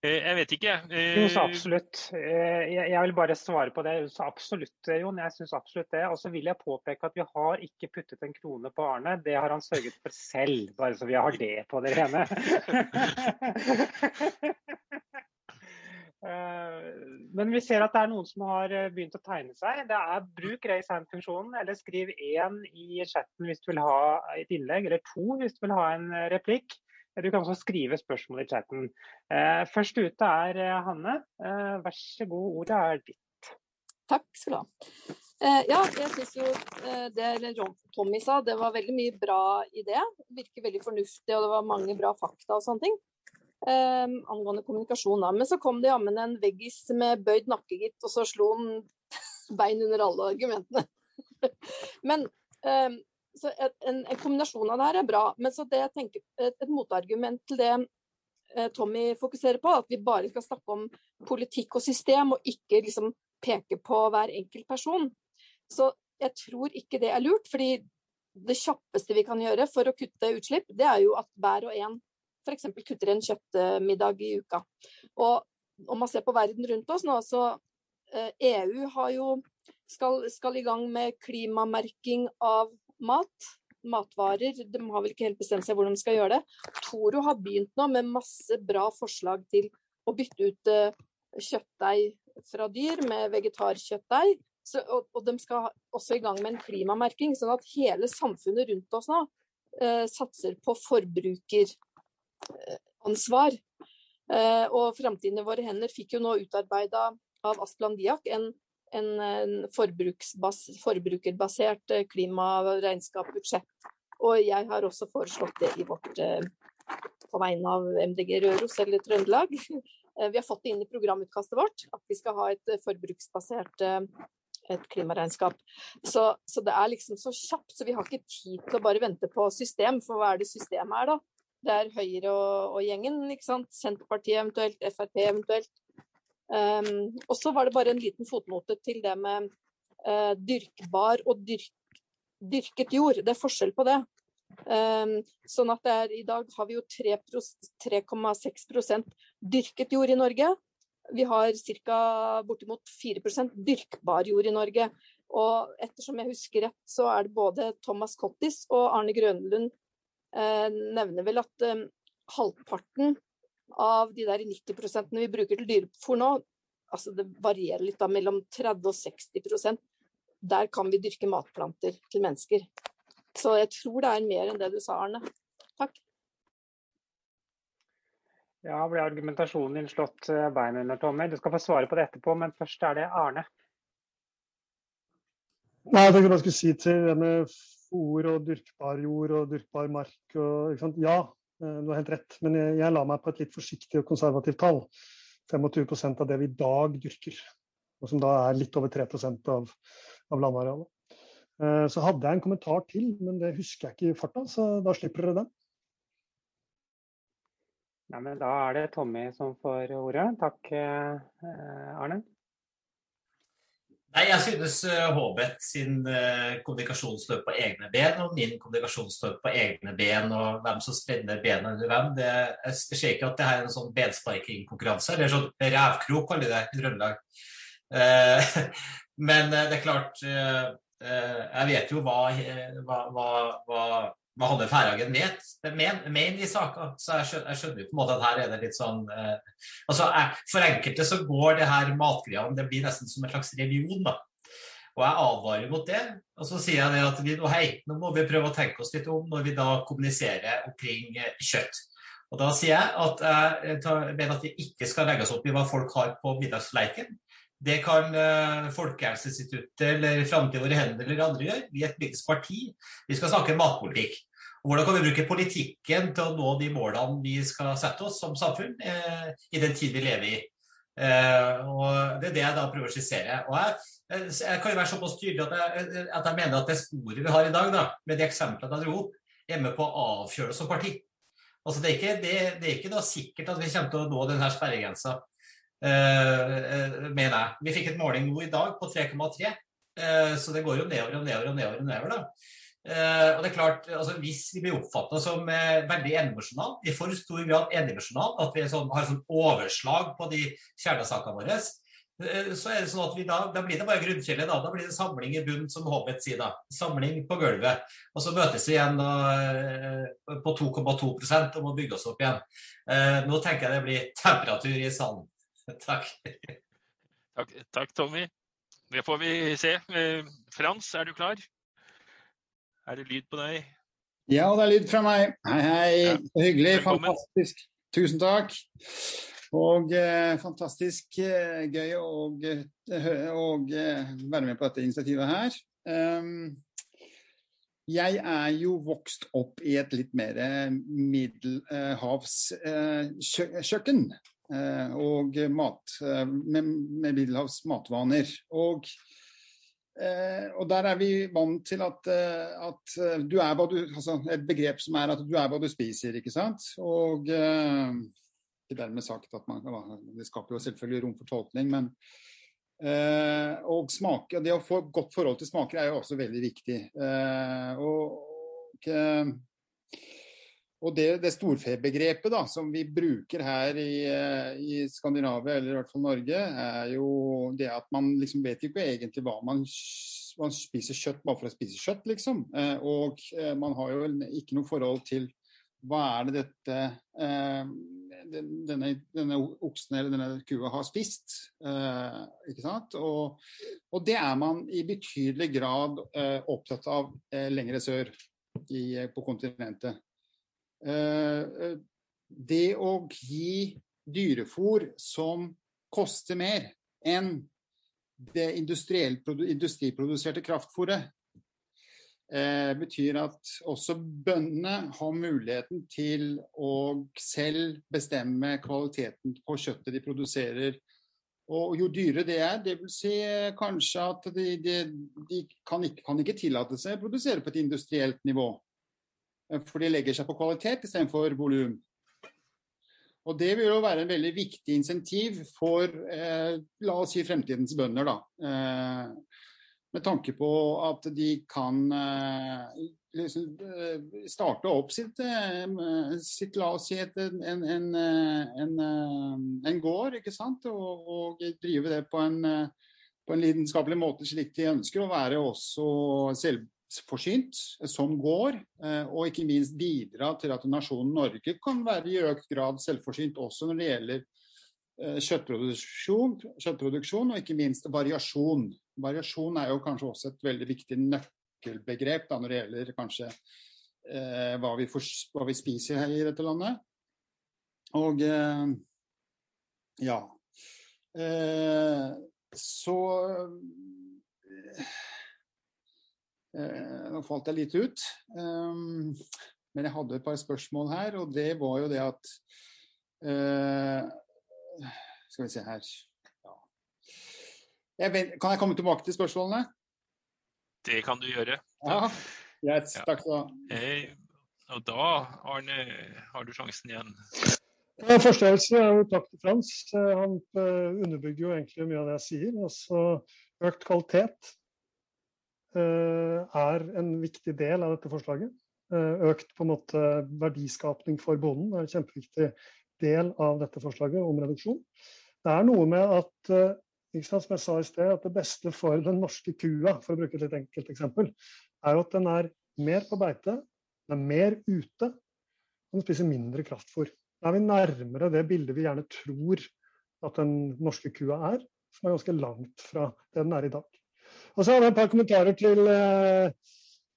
Eh, jeg vet ikke. Jo, så eh, absolutt. Eh, jeg vil bare svare på det. Så absolutt, Jon. Jeg syns absolutt det. Og så vil jeg påpeke at vi har ikke puttet en krone på Arne. Det har han sørget for selv, bare så vi har det på det rene. Men vi ser at det er noen som har begynt å tegne seg. Det er Bruk raise hand-funksjonen, eller skriv én i chatten hvis du vil ha et innlegg, eller to hvis du vil ha en replikk. Du kan også skrive spørsmål i chatten. Eh, først ute er eh, Hanne. Eh, vær så god, ordet er ditt. Takk skal du ha. Ja, jeg syns jo det Tommy sa, det var veldig mye bra i det. Virker veldig fornuftig, og det var mange bra fakta og sånne ting. Um, angående kommunikasjon, da. Men så kom det jammen en veggis med bøyd nakke, gitt, og så slo han bein under alle argumentene. Men um, så en, en, kombinasjon av det her er bra. Men så det jeg tenker, et, et motargument til det eh, Tommy fokuserer på, at vi bare skal snakke om politikk og system, og ikke liksom peke på hver enkelt person. Så jeg tror ikke det er lurt. fordi det kjappeste vi kan gjøre for å kutte utslipp, det er jo at hver og en f.eks. kutter en kjøttmiddag i uka. Og om man ser på verden rundt oss nå, så EU eh, e jo skal, skal i gang med klimamerking av mat. Matvarer. De har vel ikke helt bestemt seg hvordan de skal gjøre det. Toro har begynt nå med masse bra forslag til å bytte ut uh, kjøttdeig fra dyr med vegetarkjøttdeig. Så, og, og, de skal også i gang med en klimamerking, sånn at hele samfunnet rundt oss nå eh, satser på forbruker ansvar. Uh, og Framtiden i våre hender fikk jo nå utarbeida av Asplan Diak en en, forbrukerbasert eh, klimaregnskapsbudsjett. Og jeg har også foreslått det i vårt eh, på vegne av MDG Røros eller Trøndelag. Eh, vi har fått det inn i programutkastet vårt at vi skal ha et forbruksbasert et klimaregnskap. Så, så, det er liksom så kjapt, så vi har ikke tid til å bare vente på system. For hva er det systemet er, da? Det er Høyre og, og gjengen, ikke sant. Senterpartiet eventuelt, Frp eventuelt. Um, og så var det bare en liten fotnote til det med uh, dyrkbar og dyrk, dyrket jord. Det er forskjell på det. Um, sånn at er, I dag har vi jo 3,6% dyrket jord i Norge. Vi har ca. bortimot 4% dyrkbar jord i Norge. Og ettersom jeg husker rett, så er det både Thomas Cottis og Arne Grønlund eh, nevner vel at eh, halvparten av de der 90 vi bruker til dyrefôr nå, altså det varierer litt da, mellom 30 og 60% Der kan vi dyrke matplanter til mennesker. Så jeg tror det er mer enn det du sa, Arne. Takk. Ja, ble argumentasjonen din slått bein beina under, Tommy? Du skal få svare på det etterpå, men først er det Arne. Nei, jeg tenkte bare skulle si til det med fôr og dyrkbar jord og dyrkbar mark. Og, ja, Eh, du har helt rett, men jeg, la meg på et litt forsiktig og konservativt tall. 25% av det vi i dag dyrker. og som da er litt over 3 av, av landarealet. Eh, så hadde jeg en kommentar til, men det husker jeg ikke i farta, så da slipper dere den. Nei, men da er det Tommy som får ordet. Takk, eh, Arne. Nei, Jeg synes uh, Håbet sin uh, kommunikasjon står på egne ben, og min kommunikasjon står på egne ben. Og hvem som spenner bena under hvem. Det, jeg ser ikke at det her er en sånn bensparkingkonkurranse. Eller sånn revkrok, kaller de det i Trøndelag. Uh, men det er klart Jeg vet jo hva, hva, hva, hva hadde Færhagen vet, men i saka. Så jeg skjønner, jeg skjønner på en måte at her er det litt sånn eh, altså For enkelte så går det her matgreiene det blir nesten som en slags religion. da. Og jeg advarer mot det. Og så sier jeg det at vi, hei, nå må vi prøve å tenke oss litt om når vi da kommuniserer omkring eh, kjøtt. Og da sier jeg at jeg mener at vi ikke skal legge oss opp i hva folk har på middagsleiken. Det kan uh, Folkehelseinstituttet eller Framtid våre hender eller andre gjøre. Vi er et politisk parti. Vi skal snakke matpolitikk. Og hvordan kan vi bruke politikken til å nå de målene vi skal sette oss som samfunn uh, i den tid vi lever i? Uh, og Det er det jeg da prøver å skissere. Og jeg, jeg kan jo være såpass tydelig at jeg, at jeg, mener at det sporet vi har i dag, da, med de eksemplene jeg dro opp, er med på å avkjøle oss som parti. Altså det, er ikke, det, det er ikke sikkert at vi kommer til å nå denne sperregrensa. Uh, mener jeg. Vi fikk et måling nå i dag på 3,3, uh, eh, så det går jo nedover og nedover og nedover. og nedover da. Og det er klart, altså, Hvis vi blir oppfatta som veldig endimensjonale, i for stor grad endimensjonale, at vi sånn, har sånn overslag på de kjernesakene våre, så er det sånn at vi da, da blir det bare grunnfjellet. Da. da blir det samling i bunnen, som Hobbit sier. da. Samling på gulvet. Og så møtes vi igjen da, på 2,2% og må bygge oss opp igjen. nå tenker jeg det blir temperatur i salen. Takk. takk. Takk, Tommy. Det får vi se. Eh, Frans, er du klar? Er det lyd på deg? Ja, det er lyd fra meg. Hei, hei. Ja. Hyggelig. Velkommen. Fantastisk. Tusen takk. Og eh, fantastisk eh, gøy å eh, være med på dette initiativet her. Um, jeg er jo vokst opp i et litt mer middelhavskjøkken. Eh, Eh, og mat, eh, med, med Middelhavs matvaner. Og, eh, og, der er vi vant til at, at du er hva du altså Et begrep som er at du er hva du spiser, ikke sant. Og ikke dermed sagt at man Det skaper jo selvfølgelig rom for tolkning, men og smake, Det å få godt forhold til smaker er jo også veldig viktig. og, og og det, det storfebegrepet da, som vi bruker her i, eh, i, Skandinavia, eller i hvert fall Norge, er jo det at man liksom vet ikke egentlig hva man, man spiser kjøtt bare for å spise kjøtt, liksom. Eh, og eh, man har jo ikke noe forhold til hva er det dette denne, denne, oksen eller denne kua har spist. Ikke sant? Og, og, det er man i betydelig grad opptatt av lengre sør i, på kontinentet. Eh, eh, det å gi dyrefôr som koster mer enn det industriproduserte kraftfôret, eh, betyr at også bøndene har muligheten til å selv bestemme kvaliteten på kjøttet de produserer. Og jo dyrere det er, dvs. Si kanskje at de, de, de kan, ikke, kan, ikke, tillate seg å produsere på et industrielt nivå. Eh, for de legger seg på kvalitet istedenfor volum. Og Det vil jo være en veldig viktig insentiv for eh, la oss si fremtidens bønder. da. Eh, med tanke på at de kan eh, liksom, eh, starte opp sitt, eh, sitt, la oss si et, en, en, en, en, gård, ikke sant? Og, og drive det på en, på en lidenskapelig måte slik de ønsker, og være også selv, forsynt som går, eh, og ikke minst bidra til at nasjonen Norge kan være i økt grad selvforsynt også når det gjelder eh, kjøttproduksjon, kjøttproduksjon og ikke minst variasjon. Variasjon er jo kanskje også et veldig viktig nøkkelbegrep da, når det gjelder kanskje eh, hva, vi for, hva, vi spiser her i dette landet. Og eh, ja. Eh, så nå falt jeg litt ut. Um, men jeg hadde et par spørsmål her, og det var jo det at uh, Skal vi se her ja. Jeg vet, kan jeg komme tilbake til spørsmålene? Det kan du gjøre. Ja. Yes, Ja. takk skal du ha. Eh, og da, Arne, har du sjansen igjen. Ja, første jeg vil si er jo takk til Frans. Eh, Han eh, underbygger jo egentlig mye av det jeg sier. Altså, økt kvalitet eh, er en viktig del av dette forslaget. Eh, Økt på en måte verdiskapning for bonden er en kjempeviktig del av dette forslaget om reduksjon. Det er noe med at eh, sant, som jeg sa i sted, at det beste for den norske kua, for å bruke et litt enkelt eksempel, er jo at den er mer på beite, den er mer ute, og den spiser mindre kraftfôr. Da er vi nærmere det bildet vi gjerne tror at den norske kua er, som er ganske langt fra det den er i dag. Og så har jeg et par kommentarer til, eh,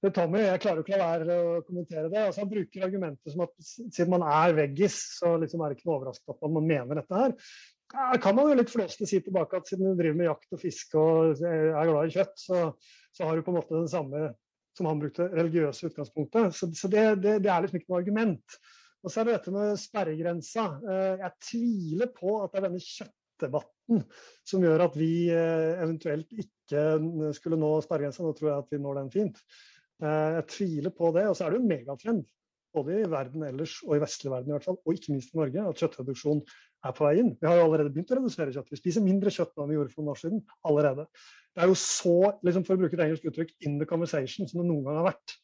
til Tommy. Jeg klarer jo ikke å være å kommentere det. Altså, han bruker argumentet som at siden man er veggis, så liksom er det ikke noe overraskende at man mener dette her. Ja, kan man jo litt flåsete si tilbake at siden du driver med jakt og fiske og er glad i kjøtt, så, så har du på en måte den samme som han brukte, religiøse utgangspunktet. Så, så det, det, det er liksom ikke noe argument. Og så er det dette med sperregrensa. Eh, Jeg tviler på at det er denne kjøttdebatten som gjør at vi eh, eventuelt ikke skulle nå sperregrensa. Nå tror jeg at vi når den fint. Eh, Jeg tviler på det. Og så er det jo en megatrend, både i verden ellers og i vestlig verden i hvert fall, og ikke minst i Norge, at kjøttreduksjon er på vei inn. Vi har jo allerede begynt å redusere kjøtt. Vi spiser mindre kjøtt nå enn vi gjorde for noen år siden. Allerede. Det er jo så, liksom for å bruke et engelsk uttrykk, in the conversation som det noen gang har vært.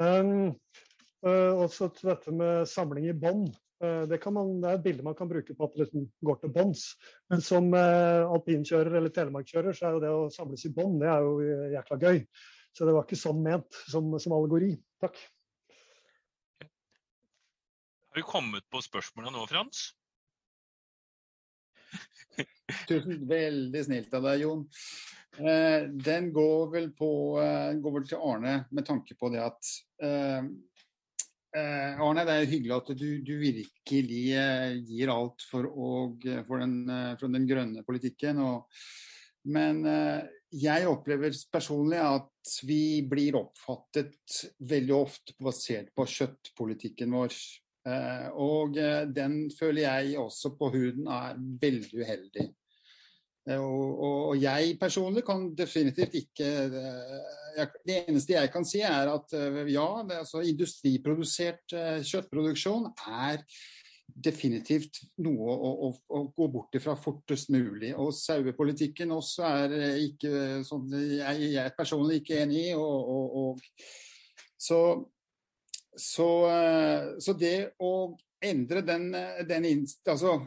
Um, uh, og så til dette med samling i bånd. Uh, det, kan man, det er et bilde man kan bruke på at det liksom går til bånds. Men som eh, alpinkjører eller telemarkkjører, så er jo det å samles i bånd, det er jo uh, jækla gøy. Så det var ikke sånn ment som, som allegori. Takk. Har vi kommet på spørsmålene nå, Frans? Tusen, veldig snilt av deg, Jon. Eh, den går vel, på, eh, går vel til Arne med tanke på det at eh, eh, Arne, det er hyggelig at du, du virkelig eh, gir alt for, å, for, den, eh, for den grønne politikken. Og, men eh, jeg opplever personlig at vi blir oppfattet veldig ofte basert på kjøttpolitikken vår. Eh, og eh, den føler jeg også på huden er veldig uheldig. Eh, Og, og, og jeg personlig kan definitivt ikke eh, Det eneste jeg kan si, er at eh, ja, altså, industriprodusert kjøttproduksjon er definitivt noe å, å, å gå bort ifra fortest mulig. Og sauepolitikken også er ikke sånn jeg, jeg er personlig ikke enig i. Og, så, så, så det å endre den, den. Altså,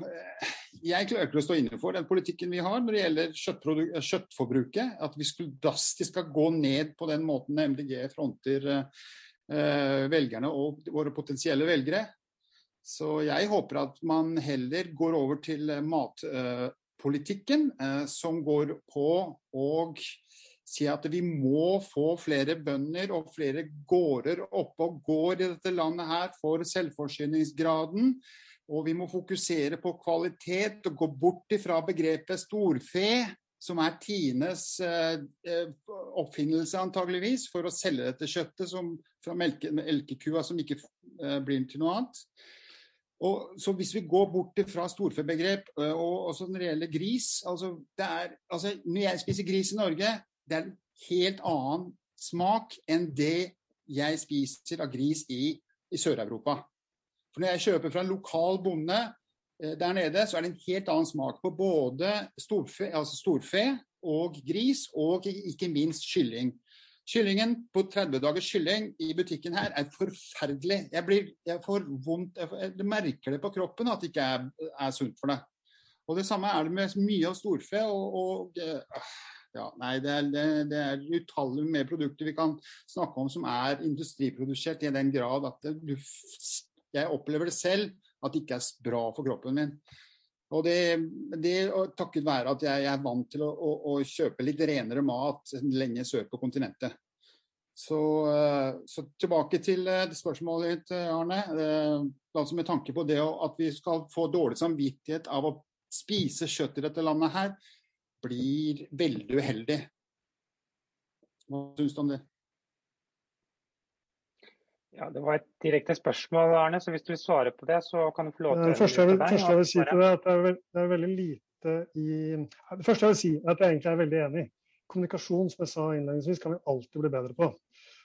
jeg klarer ikke å stå inne for den politikken vi har når det gjelder eh, kjøttforbruket. At vi skulle drastisk skal gå ned på den måten MDG fronter eh, velgerne og våre potensielle velgere. Så jeg håper at man heller går over til eh, matpolitikken, eh, som går på å si at vi må få flere bønder og flere gårder oppe og går i dette landet her for selvforsyningsgraden. Og vi må fokusere på kvalitet og gå bort ifra begrepet storfe, som er Tines eh, eh, oppfinnelse antageligvis, for å selge dette kjøttet som, fra melke, melkekua som ikke eh, blir til noe annet. Og, så hvis vi går bort fra storfebegrep, eh, og også når det gjelder gris altså, er, altså Når jeg spiser gris i Norge, det er en helt annen smak enn det jeg spiser av gris i, i Sør-Europa. For når jeg kjøper fra en lokal bonde eh, der nede, så er det en helt annen smak på både storfe, altså storfe og gris, og ikke minst kylling. Kyllingen på 30 dagers kylling i butikken her er forferdelig. Jeg, blir, jeg får vondt, jeg, får, jeg merker det på kroppen at det ikke er, er sunt for deg. Og Det samme er det med mye av storfe. og, og eh, ja, nei, det er, det, det er utallige med produkter vi kan snakke om som er industriprodusert i den grad at det, du, jeg opplever det selv at det ikke er bra for kroppen min. Og det, det takket være at jeg er vant til å, å, å, kjøpe litt renere mat lenge sør på kontinentet. Så, så tilbake til spørsmålet ditt, Arne. Altså med tanke på det at vi skal få dårlig samvittighet av å spise kjøtt i dette landet her, blir veldig uheldig. Hva syns du om det? Ja, Det var et direkte spørsmål, Arne, så hvis du vil svare på det, så kan du få lov til Det første jeg vil, første jeg vil si til det, er at det er, veld, det er veldig lite i Det første jeg vil si, er at jeg egentlig er veldig enig. Kommunikasjon som jeg sa innledningsvis, kan vi alltid bli bedre på.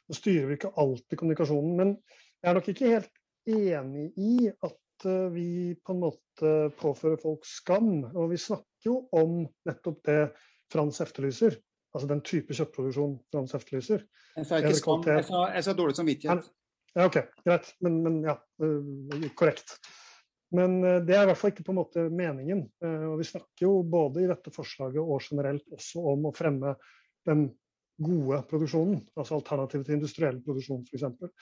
Nå styrer vi ikke alltid kommunikasjonen, men jeg er nok ikke helt enig i at eh, vi på en måte påfører folk skam. Og vi snakker jo om nettopp det Frans efterlyser. Altså den type kjøttproduksjon Frans efterlyser. Jeg sa ikke skam, jeg sa, jeg sa dårlig samvittighet. Ja, OK, greit. Men, men ja, eh, korrekt. Men eh, det er i hvert fall ikke på en måte meningen. Eh, Og vi snakker jo både i dette forslaget og generelt også om å fremme den gode produksjonen, altså alternativet til industriell produksjon f.eks.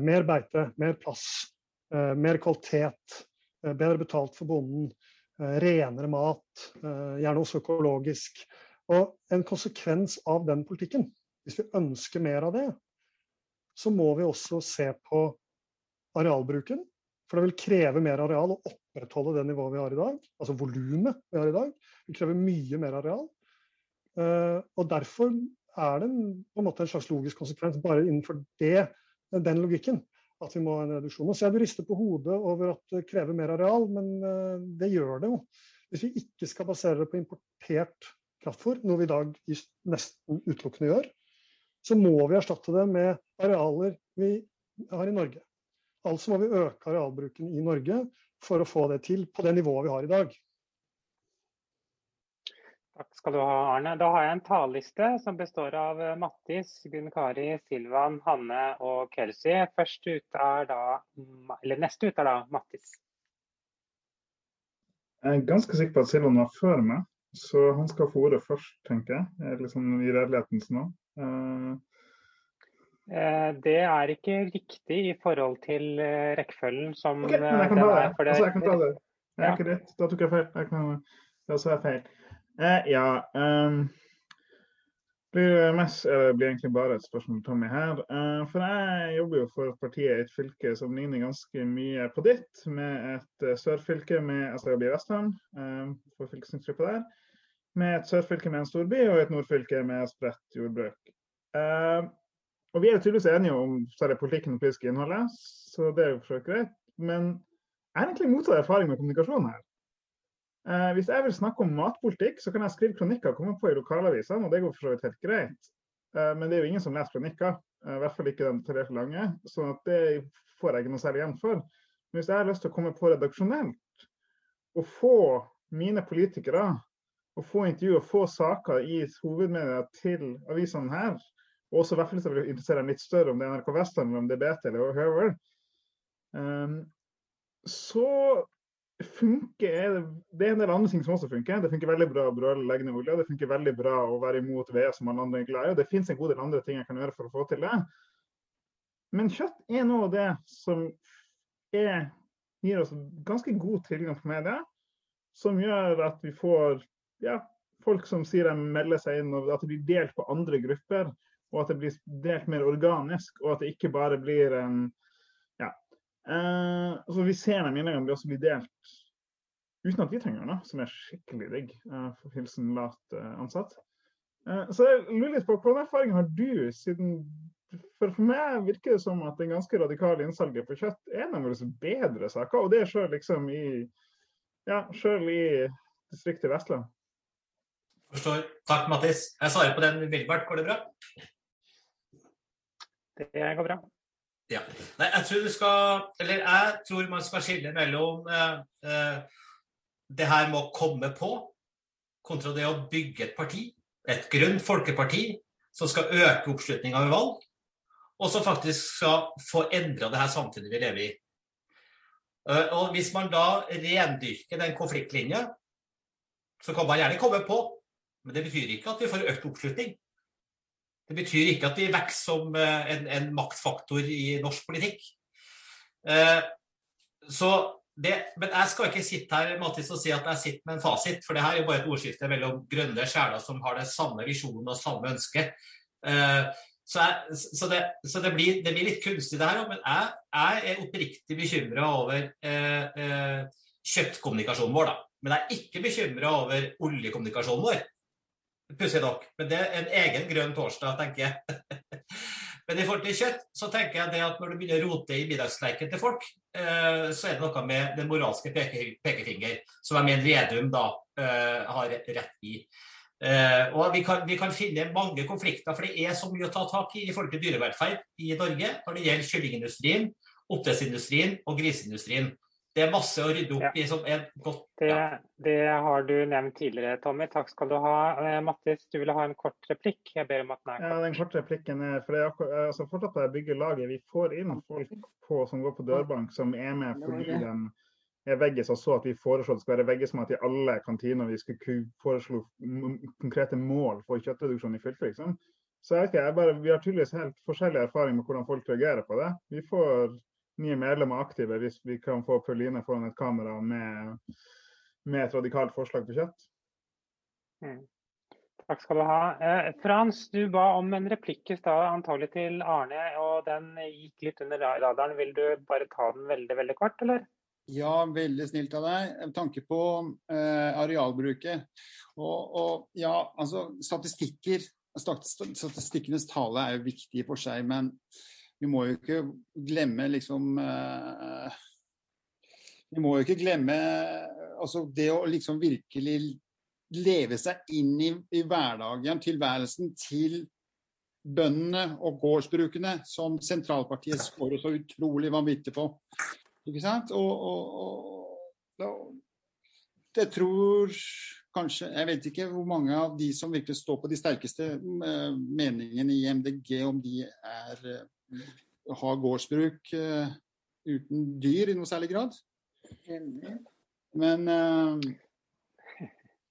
Mer beite, mer plass, mer kvalitet, bedre betalt for bonden, renere mat, gjerne også økologisk. Og en konsekvens av den politikken, hvis vi ønsker mer av det, så må vi også se på arealbruken. For det vil kreve mer areal å opprettholde det nivået vi har i dag. Altså volumet vi har i dag. Det krever mye mer areal. Eh, og derfor er det på en måte en slags logisk konsekvens bare innenfor det, den logikken at vi må ha en reduksjon. Og så jeg du rister på hodet over at det krever mer areal, men eh, det gjør det jo. Hvis vi ikke skal basere det på importert kraftfôr, noe vi i dag nesten utelukkende gjør, så må vi erstatte det med arealer vi har i Norge. Altså må vi øke arealbruken i Norge for å få det til på det nivået vi har i dag. Takk skal du ha, Arne. Da har jeg en talerliste som består av eh, Mattis, Gunn Kari, Silvan, Hanne og Kelsey. Først ut er da, eller Neste ut er da Mattis. Jeg er ganske sikker på at Silvan var før meg, så han skal få ordet først, tenker jeg. er Liksom I redelighetens navn. Eh, Eh, Det er ikke riktig i forhold til eh, rekkefølgen som okay, men eh, jeg kan ta det. er. Altså, jeg kan ta det. Ikke rett. Da tok jeg feil. Jeg kan, da sa jeg feil. Eh, ja. Um, blir mest, eller blir egentlig bare et spørsmål til Tommy her. Uh, for jeg jobber jo for partiet i et fylke som ligner ganske mye på ditt, med et uh, sørfylke med altså jeg blir i Vestland, uh, for fylkestingsgruppa der. Med et sørfylke med en storby og et nordfylke med spredt jordbruk. Eh, og vi er tydeligvis enige om særlig politikken og politiske innholdet, så det er jo for greit. Men jeg har egentlig motsatt erfaring med kommunikasjon her. Eh, hvis jeg vil snakke om matpolitikk, så kan jeg skrive kronikker og komme på i lokalavisene, og det går for så vidt helt greit. Eh, men det er jo ingen som leser kronikker, eh, i hvert fall ikke den detaljerte lange. så det får jeg ikke noe særlig igjen for. Men hvis jeg har lyst til å komme på redaksjonelt og få mine politikere og få intervju og få saker i hovedmedia til avisene her, og også i hvert fall vil interessere litt større om det er NRK Vestland eller om det er BT eller whoever, um, så funker det er en del andre ting som også funker. Det funker veldig bra å brøle leggende olje. Det funker veldig bra å være imot ved som alle andre er glad i. og Det finnes en god del andre ting jeg kan gjøre for å få til det. Men kjøtt er noe av det som er, gir oss ganske god tilgang på media, som gjør at vi får ja, folk som sier de melder seg inn, og at det blir delt på andre grupper. Og at det blir delt mer organisk, og at det ikke bare blir en ja. Eh, altså vi ser de innleggene blir også blir delt uten at vi trenger noe, som er skikkelig digg. eh, for hilsen lat eh, ansatt. Eh, så jeg lurer litt på hvilken erfaring har du, siden for, for meg virker det som at det ganske radikale innsalget på kjøtt er en av våre bedre saker, og det er sjøl liksom i ja, selv i distriktet Vestland. Forstår. Takk, Mattis. Jeg svarer på den umiddelbart. Går det bra? Det går bra. Ja. Nei, jeg tror du skal Eller jeg tror man skal skille mellom eh, eh, det her med å komme på, kontra det å bygge et parti. Et grønt folkeparti som skal øke oppslutninga ved valg, og som faktisk skal få endra det her samfunnet vi lever i. Eh, og Hvis man da rendyrker den konfliktlinja, så kan man gjerne komme på, men det betyr ikke at vi får økt oppslutning. Det betyr ikke at vi vokser som eh, en, en maktfaktor i norsk politikk. Eh, det, men jeg skal ikke sitte her Mathis, og si at jeg sitter med en fasit, for det her er bare et ordskifte mellom grønne sjeler som har den samme visjonen og samme ønske. Eh, så, jeg, så, det, så det, blir, det, blir, litt kunstig, det her, men jeg, jeg er oppriktig bekymra over eh, eh, kjøttkommunikasjonen vår. Da. Men jeg er ikke bekymra over oljekommunikasjonen vår. Pussig nok. Men det er en egen grønn torsdag, tenker jeg. Men i forhold til kjøtt, så tenker jeg det at når du begynner å rote i middagsleiken til folk, eh, så er det noe med den moralske peke, pekefinger, som jeg mener Vedum da eh, har rett i. Eh, og vi kan, vi kan, finne mange konflikter, for det er så mye å ta tak i i forhold til dyrevelferd i Norge når det gjelder kyllingindustrien, oppdrettsindustrien og griseindustrien. Det er masse å rydde opp i som er godt Det, ja. det har du nevnt tidligere, Tommy. Takk skal du ha. Eh, Mattis, du ville ha en kort replikk? Jeg ber om at den er Ja, den korte replikken er for det er akkur- altså fortsatt jeg bygger laget. Vi får inn folk på, som går på dørbank, som er med fordi de er veggis og så at vi foreslo at det skal være veggismat i alle kantiner. Vi skulle foreslå konkrete mål for kjøttreduksjon i fylket. Liksom. Så jeg vet ikke, jeg bare, Vi har tydeligvis helt forskjellig erfaring med hvordan folk reagerer på det. Vi får nye medlemmer aktive hvis vi kan få Pauline foran et kamera med, med et radikalt forslag på kjøtt. Mm. Takk skal du ha. Eh, Frans, du ba om en replikk i stad, antagelig til Arne, og den gikk litt under radaren. Vil du bare ta den veldig, veldig kort, eller? Ja, veldig snilt av deg. Med tanke på eh, arealbruket. Og, og ja, altså statistikker Statistikkenes tale er jo viktig for seg, men vi må jo ikke glemme liksom eh, Vi må jo ikke glemme altså det å liksom virkelig leve seg inn i, i hverdagen, tilværelsen til bøndene og gårdsbrukene, som sentralpartiet skårer så utrolig vanvittig på. Ikke sant? Og, og, og, jeg tror kanskje Jeg vet ikke hvor mange av de som virkelig står på de sterkeste eh, meningene i MDG, om de er har gårdsbruk eh, uten dyr i noe særlig grad. Men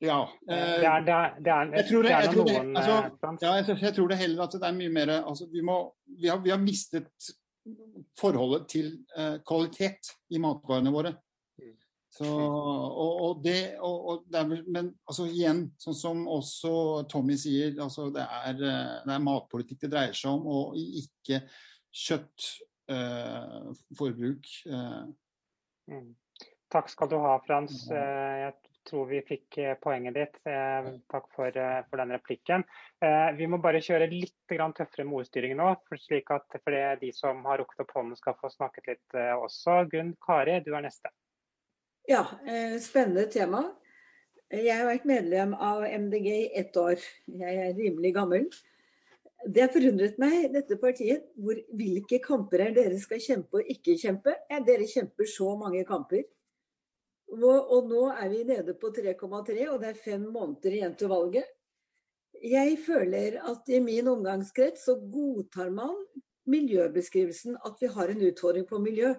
ja. Tror det, jeg tror det heller at det er mye mer altså, vi, må, vi, har, vi har mistet forholdet til eh, kvalitet i matvarene våre. Så, og, og det, og, og det er, men altså, igjen, sånn som også Tommy sier, altså, det, er, eh, det er matpolitikk det dreier seg om, og ikke kjøttforbruk. Eh, Mm. Takk skal du ha, Frans. Eh, Jeg tror vi fikk eh, poenget ditt. Eh, Takk for, eh, for den replikken. Eh, Vi må bare kjøre litt grann tøffere med ordstyringen nå, for slik at for det er de som har rukket opp hånden skal få snakket litt eh, også. Gunn Kari, du er neste. Ja, eh, spennende tema. Jeg har vært medlem av MDG i ett år. Jeg er rimelig gammel. Det har forundret meg, dette partiet, hvor, hvilke kamper er dere skal kjempe og ikke kjempe. Ja, dere kjemper så mange kamper. Og, og nå er vi nede på 3,3, og det er fem måneder igjen til valget. Jeg føler at i min omgangskrets så godtar man miljøbeskrivelsen at vi har en utfordring på miljø.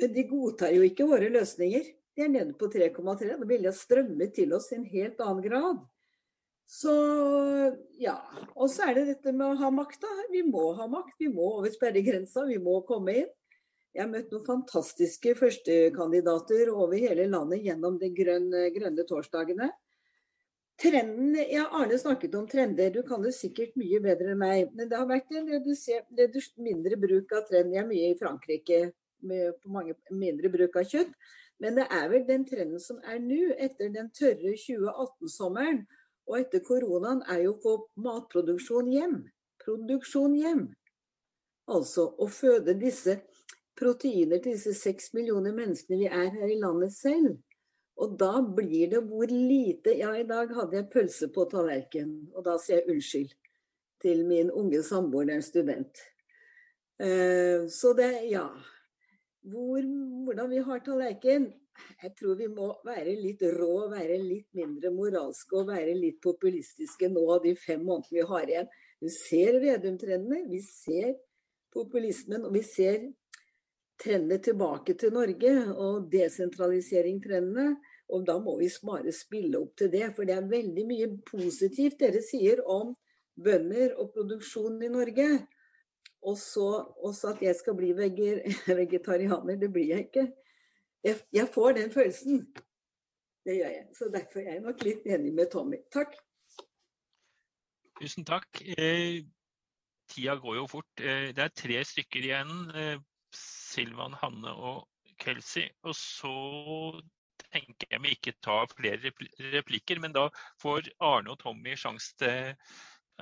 Men de godtar jo ikke våre løsninger. De er nede på 3,3. Da vil de strømme til oss i en helt annen grad. Så ja. Og så er det dette med å ha makt, da. Vi må ha makt. Vi må over sperregrensa. Vi må komme inn. Jeg har møtt noen fantastiske førstekandidater over hele landet gjennom de grønne, grønne torsdagene. Trenden, ja, Arne snakket om trender, du kan det sikkert mye bedre enn meg. Men det har vært en redusert, redusert mindre bruk av trend. Jeg er mye i Frankrike med på mange mindre bruk av kjøtt. Men det er vel den trenden som er nå, etter den tørre 2018-sommeren og etter koronaen, er jo å få matproduksjon hjem. Produksjon hjem. Altså å føde disse proteiner til disse seks millioner menneskene vi er her i landet selv. Og da blir det hvor lite Ja, i dag hadde jeg pølse på tallerkenen, og da sier jeg unnskyld til min unge samboer, det er en student. Eh, så det, ja. Hvor, hvordan vi har tallerken. Jeg tror vi må være litt rå, være litt mindre moralske og være litt populistiske nå av de fem månedene vi har igjen. Vi ser Vedum-trendene, vi ser populismen, og vi ser trendene tilbake til Norge og desentralisering-trendene. Og da må vi bare spille opp til det, for det er veldig mye positivt dere sier om bønder og produksjon i Norge. Og så at jeg skal bli vegetarianer, det blir jeg ikke. Jeg, jeg får den følelsen. Det gjør jeg. Så derfor er jeg nok litt enig med Tommy. Takk. Tusen takk. Eh, tida går jo fort. Eh, det er tre stykker igjen. Eh, Silvan, Hanne og Kelsey. Og så tenker jeg vi ikke tar flere replikker, men da får Arne og Tommy sjanse til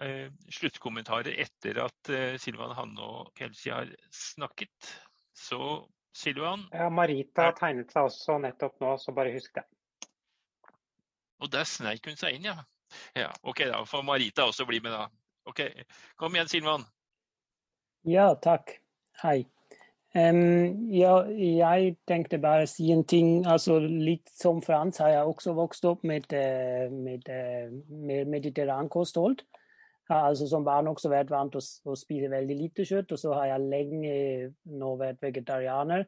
eh, sluttkommentarer etter at eh, Silvan Hanne og Kelsey har snakket. Så Silvan, Ja, Marita tegnet seg også nettopp nå, så bare husk det. og der sneik hun seg inn, ja. Ja, OK, da får Marita også bli med, da. OK, kom igjen, Silvan. Ja, takk. Hei. Um, ja, jeg tenkte bare å si en ting. altså Litt som Frans har jeg også vokst opp med, eh, med, eh, med mediterrankosthold. Har altså som barn også vært vant til å, å spise veldig lite kjøtt, og så har jeg lenge nå vært vegetarianer.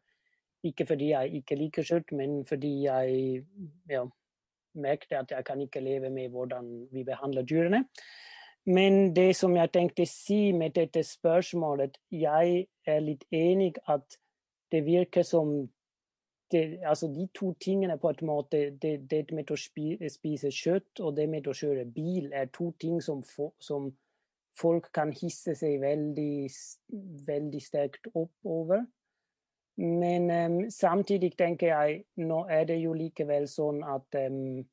Ikke fordi jeg ikke liker kjøtt, men fordi jeg ja, merket at jeg kan ikke leve med hvordan vi behandler dyrene. Men det som jeg tenkte si med dette spørsmålet, jeg er litt enig at det virker som det, altså de to tingene på en måte, det, det med å spi, spise kjøtt og det med å kjøre bil, er to ting som, fo- som folk kan hisse seg veldig, veldig sterkt opp over. Men em, samtidig tenker jeg, nå er det jo likevel sånn at em,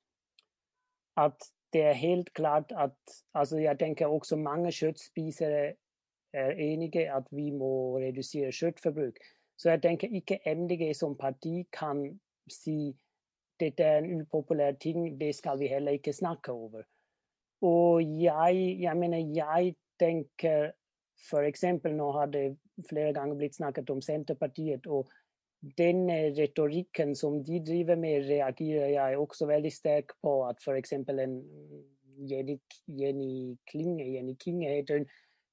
at det er helt klart at altså Jeg tenker også mange kjøttspisere er enige at vi må redusere kjøttforbruk. Så jeg tenker ikke MDG som parti kan si dette er en upopulær ting, det skal vi heller ikke snakke over. Og jeg, jeg mener, jeg tenker f.eks. nå har det flere ganger blitt snakket om Senterpartiet. og den retorikken som de driver med, reagerer jeg også veldig sterkt på. At f.eks. en Jenny, Jenny Klinge, Jenny Kinge heter hun,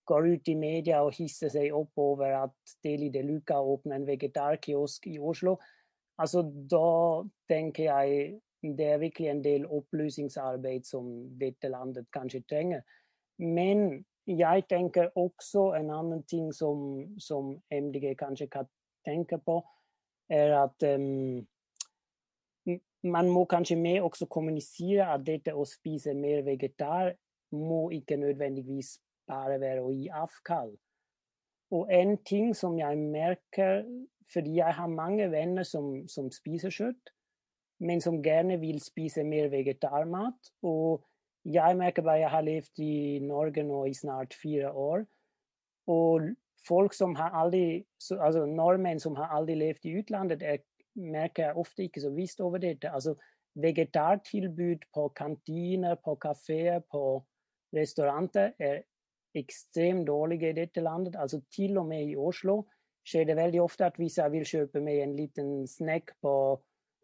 går ut i media og hisser seg opp over at Deli de Luca åpner en vegetarkiosk i Oslo. Altså, da tenker jeg det er virkelig en del opplysningsarbeid som dette landet kanskje trenger. Men jeg tenker også en annen ting som, som MDG kanskje kan tenke på, er at um, man må kanskje mer også kommunisere at dette å spise mer vegetar må ikke nødvendigvis bare være å gi avkall. Og en ting som jeg merker, fordi jeg har mange venner som, som spiser kjøtt, men som gjerne vil spise mer vegetarmat. Og jeg merker bare jeg har levd i Norge nå i snart fire år. Og folk som har aldri, altså nordmenn som har aldri levd i utlandet, er, merker jeg ofte ikke så visst over dette. Altså vegetartilbud på kantiner, på kafeer, på restauranter er ekstremt dårlige i dette landet. Altså til og med i Oslo skjer det veldig ofte at hvis jeg vil kjøpe meg en liten snack på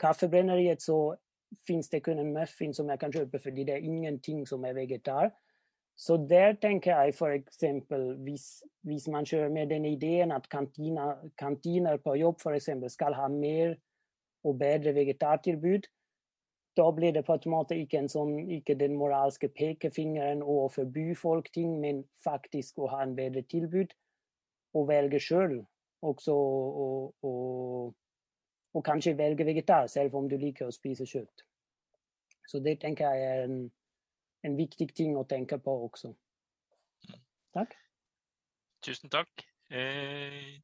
kaffebrenneriet, så finnes det kun en muffin som jeg kan kjøpe, fordi det er ingenting som er vegetar. Så der tenker jeg f.eks. Hvis, hvis man kjører med den ideen at kantiner, kantiner på jobb eksempel, skal ha mer og bedre vegetartilbud, da blir det på en måte ikke, en sånn, ikke den moralske pekefingeren å forby folk ting, men faktisk å ha en bedre tilbud og velge sjøl. Også og, og, og kanskje velge vegetar, selv om du liker å spise kjøtt. Så det tenker jeg er en, en viktig ting å tenke på også. Takk. Tusen takk. Eh,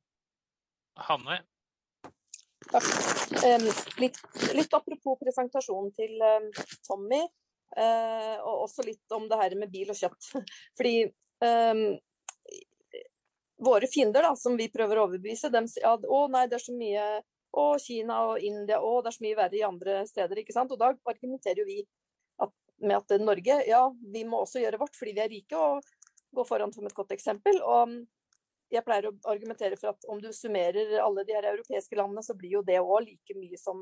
Hanne, Takk. Litt, litt apropos presentasjonen til Tommy, eh, og også litt om det her med bil og kjøtt. Fordi um, våre fiender, da, som vi prøver å overbevise, dem sier at å nei, det er så mye å, Kina og India, å, det er så mye verre i andre steder. ikke sant? Og da argumenterer jo vi at, med at Norge, ja, vi må også gjøre vårt fordi vi er rike, og gå foran som et godt eksempel. Og jeg pleier å argumentere for at om du summerer alle de her europeiske landene, så blir jo det òg like mye som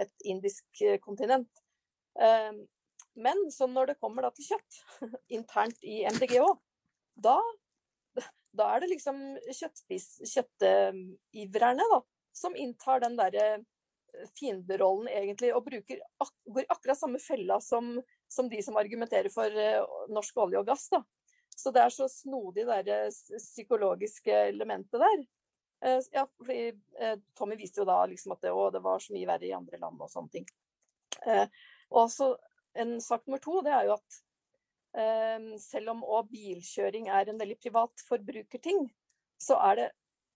et indisk eh, kontinent. Eh, Men så når det kommer til kjøtt, internt i MDG òg, da, da er det liksom kjøttivrerne som inntar den derre fienderollen egentlig, og bruker går akkurat samme fella som, som de som argumenterer for eh, norsk olje og gass. da. Så det er så snodig det psykologiske elementet der. Eh, Ja, fordi eh, Tommy viste jo da liksom at det, å, det var så mye verre i andre land og sånne ting. Eh, Og så en sak nummer to, det er jo at selv om òg bilkjøring er en veldig privat forbrukerting, så er det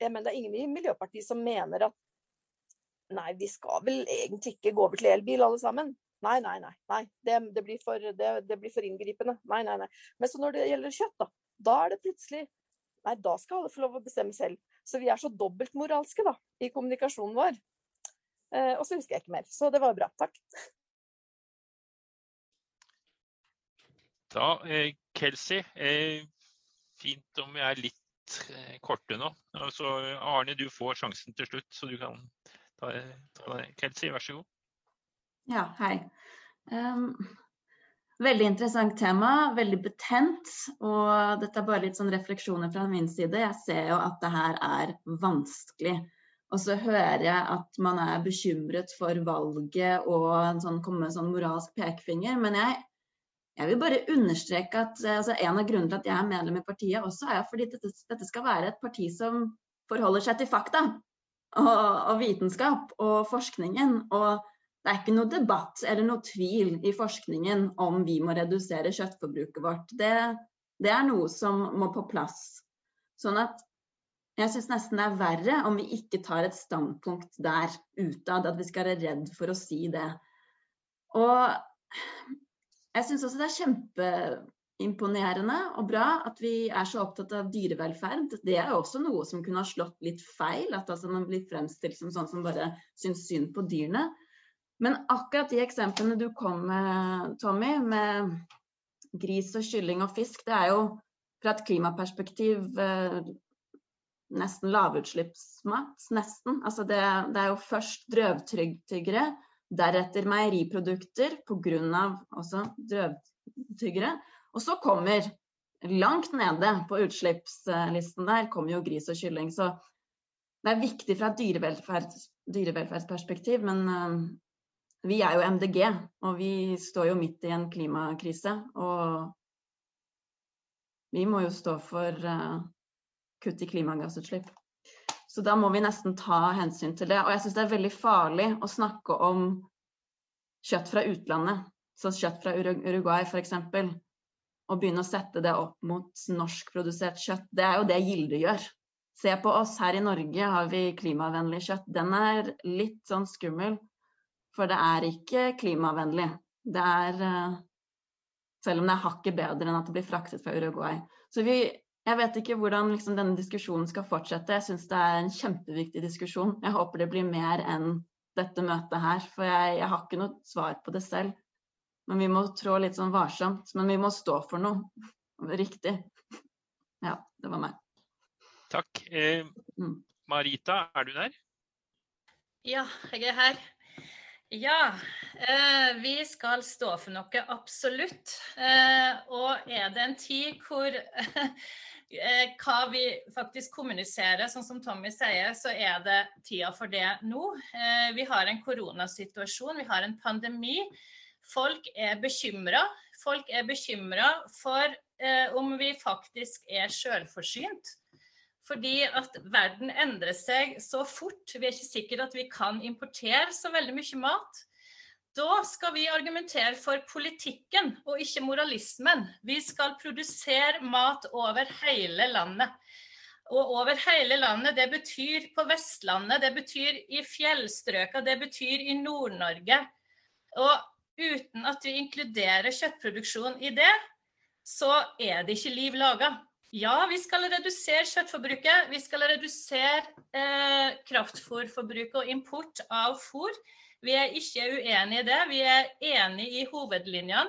jeg mener det er ingen i Miljøpartiet som mener at nei, vi skal vel egentlig ikke gå over til elbil alle sammen. Nei, nei, nei. nei. Det, det, blir for, det, det, blir for, inngripende. Nei, nei, nei. Men så når det gjelder kjøtt, da, da er det plutselig Nei, da skal alle få lov å bestemme selv. Så vi er så dobbeltmoralske da, i kommunikasjonen vår. Eh, og så husker jeg ikke mer. Så det var bra. Takk. Da, eh, Kelsey, eh, fint om vi er litt eh, korte nå. Altså, Arne, du får sjansen til slutt, så du kan ta, ta. Kelsey, vær så god. Ja, hei. Um, veldig interessant tema, veldig betent. Og dette er bare litt sånn refleksjoner fra min side. Jeg ser jo at det her er vanskelig. Og så hører jeg at man er bekymret for valget og sånn, komme med sånn moralsk pekefinger. Men jeg, jeg, vil bare understreke at altså, en av grunnene til at jeg er medlem i partiet også, er fordi dette, dette skal være et parti som forholder seg til fakta. Og, og vitenskap og forskningen. Og det er ikke noe debatt eller noe tvil i forskningen om vi må redusere kjøttforbruket vårt. Det, det er noe som må på plass. Sånn at jeg syns nesten det er verre om vi ikke tar et standpunkt der utad, at vi skal være redd for å si det. Og jeg syns også det er kjempeimponerende og bra at vi er så opptatt av dyrevelferd. Det er også noe som kunne ha slått litt feil, at altså man blir fremstilt som sånn som bare syns synd på dyrene. Men akkurat de eksemplene du kom med, Tommy, med gris og kylling og fisk, det er jo fra et klimaperspektiv eh, nesten lavutslippsmat. Nesten. Altså det, det, er jo først drøvtyggere, deretter meieriprodukter pga. også drøvtyggere. Og så kommer, langt nede på utslippslisten der, kommer jo gris og kylling. Så det er viktig fra et dyrevelferds, dyrevelferdsperspektiv, men eh, vi er jo MDG, og vi står jo midt i en klimakrise. Og vi må jo stå for uh, kutt i klimagassutslipp. Så da må vi nesten ta hensyn til det. Og jeg syns det er veldig farlig å snakke om kjøtt fra utlandet, som kjøtt fra Uruguay f.eks. Og begynne å sette det opp mot norskprodusert kjøtt. Det er jo det Gilde gjør. Se på oss her i Norge har vi klimavennlig kjøtt. Den er litt sånn skummel. For det er ikke klimavennlig. Det er eh, Selv om det er hakket bedre enn at det blir fraktet fra Uruguay. Så vi, jeg vet ikke hvordan liksom, denne diskusjonen skal fortsette. Jeg syns det er en kjempeviktig diskusjon. Jeg håper det blir mer enn dette møtet her. For jeg, jeg har ikke noe svar på det selv. Men vi må trå litt sånn varsomt. Men vi må stå for noe riktig. Ja, det var meg. Takk. Eh, mm. Marita, er du der? Ja, jeg er her. Ja, eh, vi skal stå for noe, absolutt. Eh, og er det en tid hvor eh, hva vi faktisk kommuniserer, sånn som Tommy sier, så er det tida for det nå. Vi har en koronasituasjon, vi har en pandemi. Folk er bekymra. Folk er bekymra for om vi faktisk er sjølforsynt. Fordi at verden endrer seg så fort. Vi er ikke sikre at vi kan importere så veldig mye mat. Da skal vi argumentere for politikken og ikke moralismen. Vi skal produsere mat over hele landet. Og over hele landet, det betyr på Vestlandet, det betyr i fjellstrøka, det betyr i Nord-Norge. Og uten at vi inkluderer kjøttproduksjon i det, så er det ikke liv laga. Ja, vi skal redusere kjøttforbruket. Vi skal redusere eh, kraftfôrforbruket og import av fôr. Vi er ikke uenig i det. Vi er enig i hovedlinjene.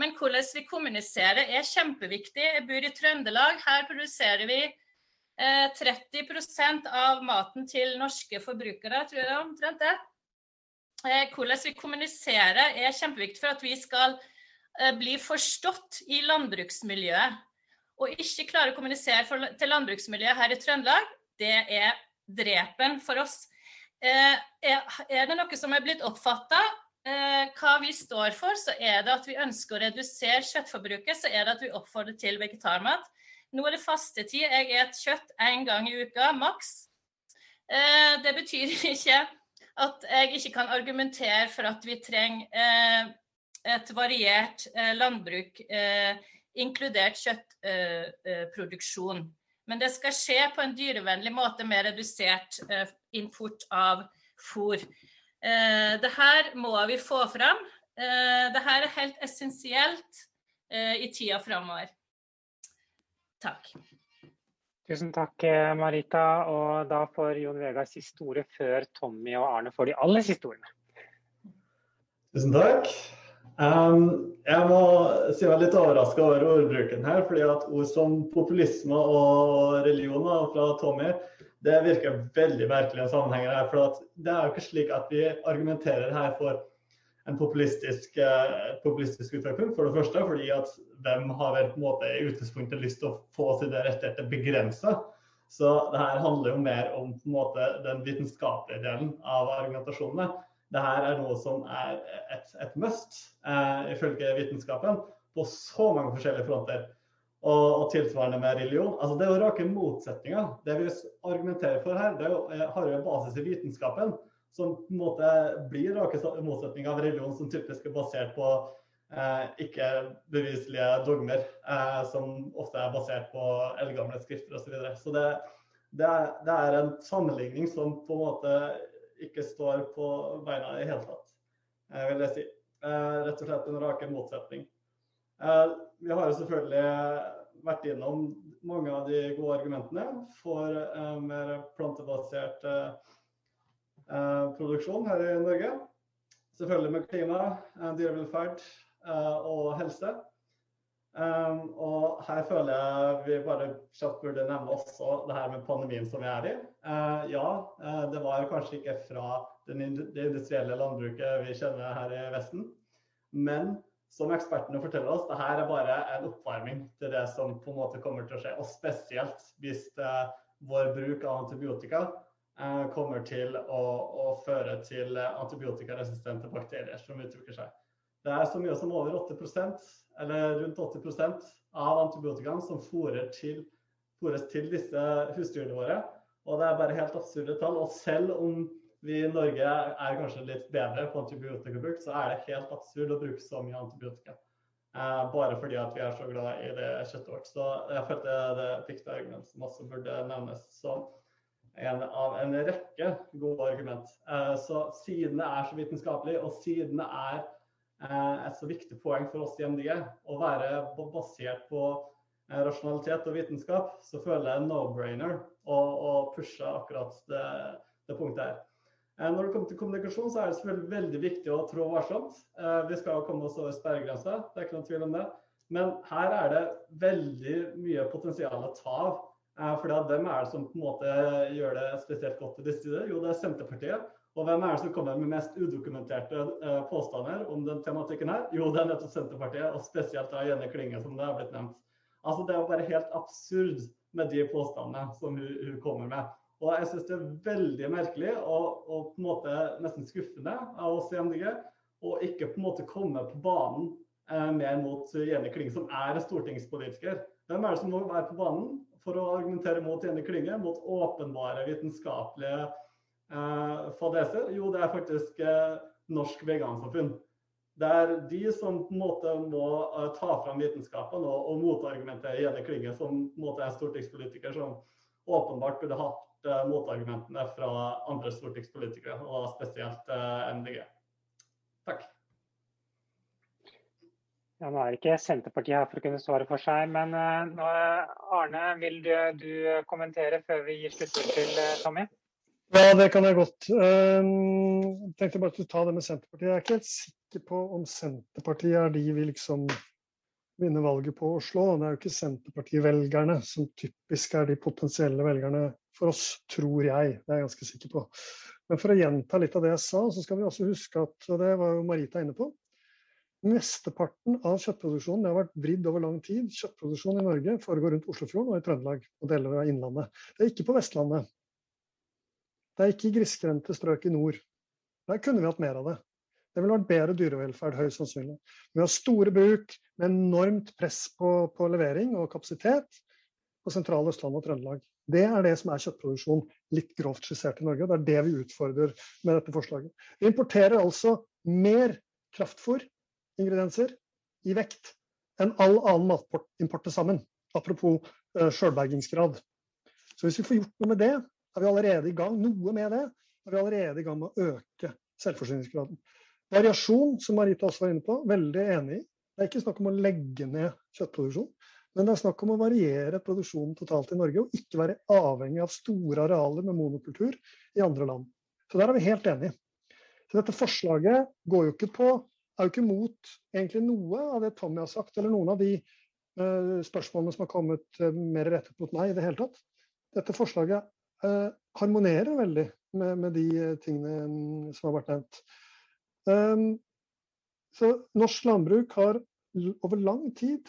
Men hvordan vi kommuniserer er kjempeviktig. Jeg bor i Trøndelag. Her produserer vi eh, 30% av maten til norske forbrukere, tror jeg omtrent det. Eh, hvordan vi kommuniserer er kjempeviktig for at vi skal eh, bli forstått i landbruksmiljøet og ikke klarer å kommunisere for, til landbruksmiljøet her i Trøndelag, det er drepen for oss. Eh, er det noe som er blitt oppfatta, eh, hva vi står for, så er det at vi ønsker å redusere kjøttforbruket, så er det at vi oppfordrer til vegetarmat. Nå er det fastetid. Jeg et kjøtt én gang i uka, maks. Eh, det betyr ikke at jeg ikke kan argumentere for at vi trenger eh, et variert eh, landbruk eh, inkludert kjøttproduksjon. Men det skal skje på en dyrevennlig måte med redusert import av fôr. Det her må vi få fram. Eh, det her er helt essensielt eh, i tida framover. Takk. Tusen takk, eh, Marita. Og da får Jon Vegard siste ordet før Tommy og Arne får de aller siste ordene. Tusen takk. Um, jeg må si meg litt overraska over ordbruken her. fordi at ord som populisme og religion fra Tommy det virker veldig merkelig i en sammenheng her. for Det er jo ikke slik at vi argumenterer her for en populistisk, eh, populistisk utvikling, For det første fordi at hvem har vel på en måte i utgangspunktet lyst til å få sine rettigheter begrensa. Så det her handler jo mer om på en måte den vitenskapelige delen av argumentasjonene. Det her er noe som er et, et must, eh, ifølge vitenskapen, på så mange forskjellige fronter. Og, og, tilsvarende med religion. Altså Det er jo rake motsetninger. Det vi argumenterer for her, det jo, eh, har jo basis i vitenskapen som på en måte blir rake motsetninger av religion som typisk er basert på eh, ikke-beviselige dogmer, eh, som ofte er basert på eldgamle skrifter osv. Så, så det, det, er, det, er, en sammenligning som på en måte ikke står på beina i det hele tatt, eh, vil jeg si. Eh, rett og slett en rake motsetning. Eh, vi har jo selvfølgelig vært innom mange av de gode argumentene for mer plantebasert produksjon her i Norge. Selvfølgelig med klima, dyrevelferd og helse. Og her føler jeg vi bare kjapt burde nevne også det her med pandemien som vi er i. ja, det var kanskje ikke fra det industrielle landbruket vi kjenner her i Vesten. Men som ekspertene forteller oss, det her er bare en oppvarming til det som på en måte kommer til å skje. Og spesielt hvis vår bruk av antibiotika uh, kommer til å, å, føre til antibiotikaresistente bakterier som utvikler seg. Det er så mye som over 8% eller rundt 80% av antibiotikaen som fôres til, til, disse husdyrene våre. Og det er bare helt absurde tall. Og selv om vi i Norge er kanskje litt bedre på antibiotikabruk, så er det helt absurd å bruke så mye antibiotika. Eh, bare fordi at vi er så glad i det kjøttet vårt. Så jeg følte det fikk argument som også burde nevnes. som en av en rekke gode argument. Eh, så siden det er så vitenskapelig, og siden det er et så viktig poeng for oss i MDG å være basert på eh, rasjonalitet og vitenskap, så føler jeg no-brainer å, pushe akkurat det, det punktet her. Når det kommer til kommunikasjon, så er det selvfølgelig veldig viktig å trå varsomt. Vi skal komme oss over sperregrensa, det er ikke noen tvil om det. Men her er det veldig mye potensial å ta av Eh, for hvem er det som på en måte gjør det spesielt godt i disse tider? Jo, det er Senterpartiet. Og hvem er det som kommer med mest udokumenterte eh, påstander om den tematikken her? Jo, det er nettopp Senterpartiet, og spesielt av Jenny Klinge, som det har blitt nevnt. Altså, Det er bare helt absurd med de påstandene som hun, hun kommer med. Og jeg syns det er veldig merkelig og, og, på en måte nesten skuffende av oss i MDG å ikke på en måte komme på banen eh, mer mot Jenny Klinge, som er stortingspolitiker. Hvem er det som må være på banen? for å argumentere mot Jenny Klinge, mot åpenbare vitenskapelige fadeser? Jo, det er faktisk eh, Norsk Vegansamfunn. Det er de som på en måte må uh, ta fram vitenskapen og, og motargumentere Jenny Klinge, som på en måte er stortingspolitiker som åpenbart burde hatt motargumentene fra andre stortingspolitikere, og spesielt MDG. Takk. Ja, nå er ikke Senterpartiet her for å kunne svare for seg, men Arne, vil du, du, kommentere før vi gir sluttord til Tommy? Ja, det kan jeg godt. Um, jeg tenkte bare å ta det med Senterpartiet. Jeg er ikke helt sikker på om Senterpartiet er de vi liksom vinner valget på å slå. Det er jo ikke Senterparti-velgerne som typisk er de potensielle velgerne for oss, tror jeg. Det er jeg ganske sikker på. Men for å gjenta litt av det jeg sa, så skal vi også huske at, og det var jo Marita inne på, Mesteparten av kjøttproduksjonen det har vært vridd over lang tid. Kjøttproduksjon i Norge foregår rundt Oslofjorden og i Trøndelag og deler av Innlandet. Det er ikke på Vestlandet. Det er ikke grisgrendte strøk i nord. Der kunne vi hatt mer av det. Det ville vært bedre dyrevelferd, høyst sannsynlig. Vi har store bruk med enormt press på, på levering og kapasitet på sentrale Østlandet og Trøndelag. Det er det som er kjøttproduksjon, litt grovt skissert i Norge. Det er det vi utfordrer med dette forslaget. Vi importerer altså mer kraftfôr ingredienser i vekt enn all annen matimport til sammen. Apropos uh, sjølbergingsgrad. Så hvis vi får gjort noe med det, er vi allerede i gang noe med det, er vi allerede i gang med å øke selvforsyningsgraden. Variasjon, som Marita også var inne på, veldig enig i. Det er ikke snakk om å legge ned kjøttproduksjon, men det er snakk om å variere produksjonen totalt i Norge, og ikke være avhengig av store arealer med monokultur i andre land. Så der er vi helt enige. Så dette forslaget går jo ikke på, er jo ikke mot egentlig noe av det Tommy har sagt, eller noen av de uh, spørsmålene som har kommet uh, mer rettet mot meg i det hele tatt. Dette forslaget harmonerer veldig med, med de tingene um, som har vært nevnt. Um, så norsk landbruk har over lang tid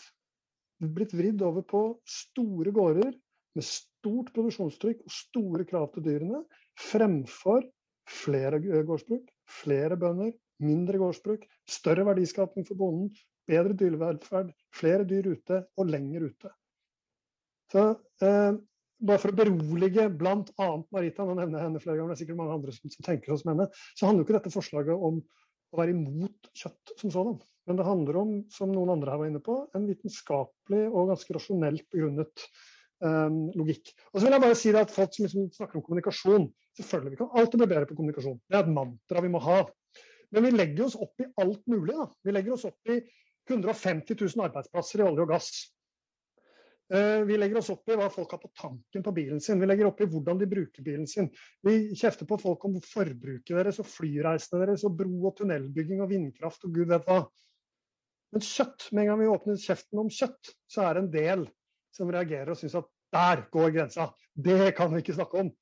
blitt vridd over på store gårder med stort produksjonstrykk og store krav til dyrene, fremfor flere gårdsbruk, flere bønder, mindre gårdsbruk, større verdiskaping for bonden, bedre dyrevelferd, flere dyr ute og lenger ute. Så eh, bare for å berolige bl.a. Marita, nå nevner jeg henne flere ganger, det er sikkert mange andre som, tenker som henne, så handler jo ikke dette forslaget om å være imot kjøtt som sådan. Men det handler om, som noen andre her var inne på, en vitenskapelig og ganske rasjonelt begrunnet um, logikk. Og så vil jeg bare si det at Folk som liksom snakker om kommunikasjon Selvfølgelig, vi kan alltid bli bedre på kommunikasjon. Det er et mantra vi må ha. Men vi legger oss opp i alt mulig. Da. Vi legger oss opp i 150 000 arbeidsplasser i olje og gass. Eh, vi legger oss opp i hva folk har på tanken på bilen sin. Vi legger opp i hvordan de bruker bilen sin. Vi kjefter på folk om forbruket deres og flyreisene deres og bro- og tunnelbygging og vindkraft og gud vet hva. Men kjøtt, med en gang vi åpner kjeften om kjøtt, så er det en del som reagerer og syns at der går grensa. Det kan vi ikke snakke om.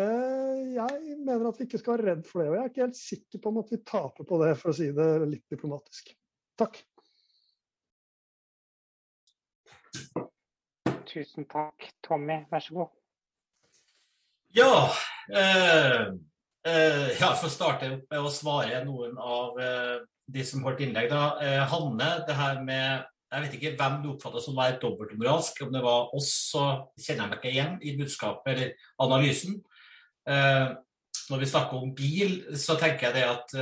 Eh, jeg mener at vi ikke skal være redd for det. Og jeg er ikke helt sikker på om at vi taper på det, for å si det litt diplomatisk. Takk. Tusen takk. Tommy, vær så god. Ja, eh, eh, ja for å starte med å svare noen av eh, de som holdt innlegg. da. Eh, Hanne, det her med Jeg vet ikke hvem du oppfatter som var dobbeltmoralsk. Om det var oss, så kjenner jeg meg ikke igjen i budskapet eller analysen. Eh, når vi snakker om bil, så tenker jeg det at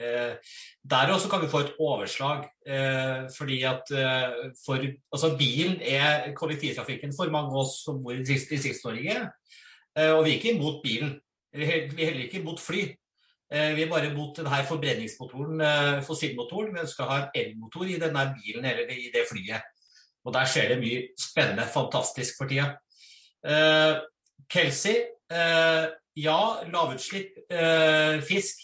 eh, der også kan vi få et overslag. Eh, fordi at eh, for, altså Bilen er kollektivtrafikken for mange av oss som bor i Distrikts-Norge. Eh, og vi er ikke imot bilen. Vi er heller ikke imot fly. Eh, vi er bare imot denne forbrenningsmotoren, eh, fossilmotoren. Vi ønsker å ha en elmotor i denne bilen eller i det flyet. Og der skjer det mye spennende, fantastisk for tida. Kelsey, ja, lavutslipp fisk.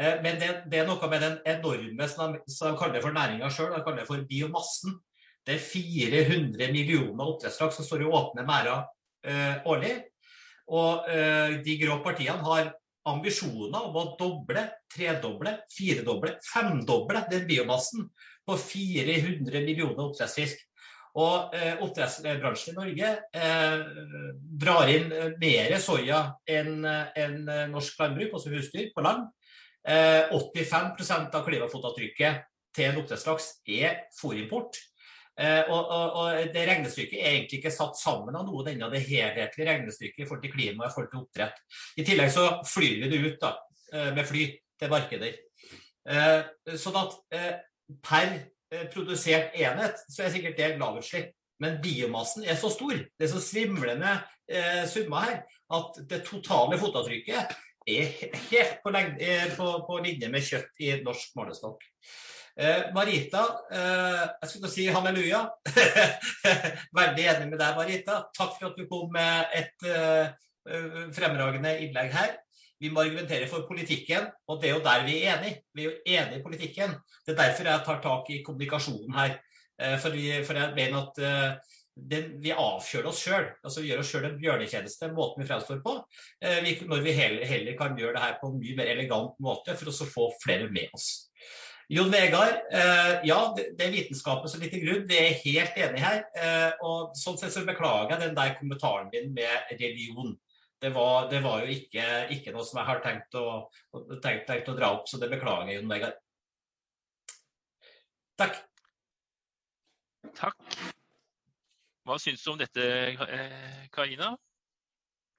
Men det, det, er noe med den enorme som de, som de kaller for næringa sjøl, de kaller for biomassen. Det er 400 millioner oppdrettslaks som står i åpne merder eh, årlig. Og eh, de grå partiene har ambisjoner om å doble, tredoble, firedoble, femdoble den biomassen på 400 millioner oppdrettsfisk. Og eh, Oppdrettsbransjen i Norge eh, drar inn mer soya enn en norsk landbruk, også husdyr, på land. Eh, 85% av klimafotavtrykket til en oppdrettslaks er fôrimport. Eh, og, og, og, Det regnestykket er egentlig ikke satt sammen av noe ennå, det helhetlige regnestykket i forhold til klima og forhold til oppdrett. I tillegg så flyr vi det ut da, eh, med fly til markeder. Eh, sånn at eh, per eh, produsert enhet så er sikkert det lavutslipp. Men biomassen er så stor, det er så svimlende eh, summer her, at det totale fotavtrykket er helt på, på, på linje med kjøtt i norsk målestokk. Eh, Marita, eh, jeg skulle si halleluja. Veldig enig med deg, Marita. Takk for at du kom med et eh, fremragende innlegg her. Vi må argumentere for politikken, og det er jo der vi er enige. Vi er jo enige i politikken. Det er derfor jeg tar tak i kommunikasjonen her. Eh, for, vi, for jeg mener at eh, den, vi avkjøler oss sjøl. Altså, vi gjør oss sjøl en bjørnetjeneste, måten vi fremstår på. Eh, vi, når vi heller, heller, kan gjøre det her på en mye mer elegant måte for å få flere med oss. Jon Vegard, ja, det, det er vitenskapen som ligger til grunn. Vi er helt enige her. Og Sånn sett så beklager jeg den der kommentaren din med religion. Det var, det var jo ikke, ikke, noe som jeg har tenkt å, tenkt, tenkt å dra opp, så det beklager jeg, Jon Vegard. Takk. Takk. Hva syns du om dette, Karina?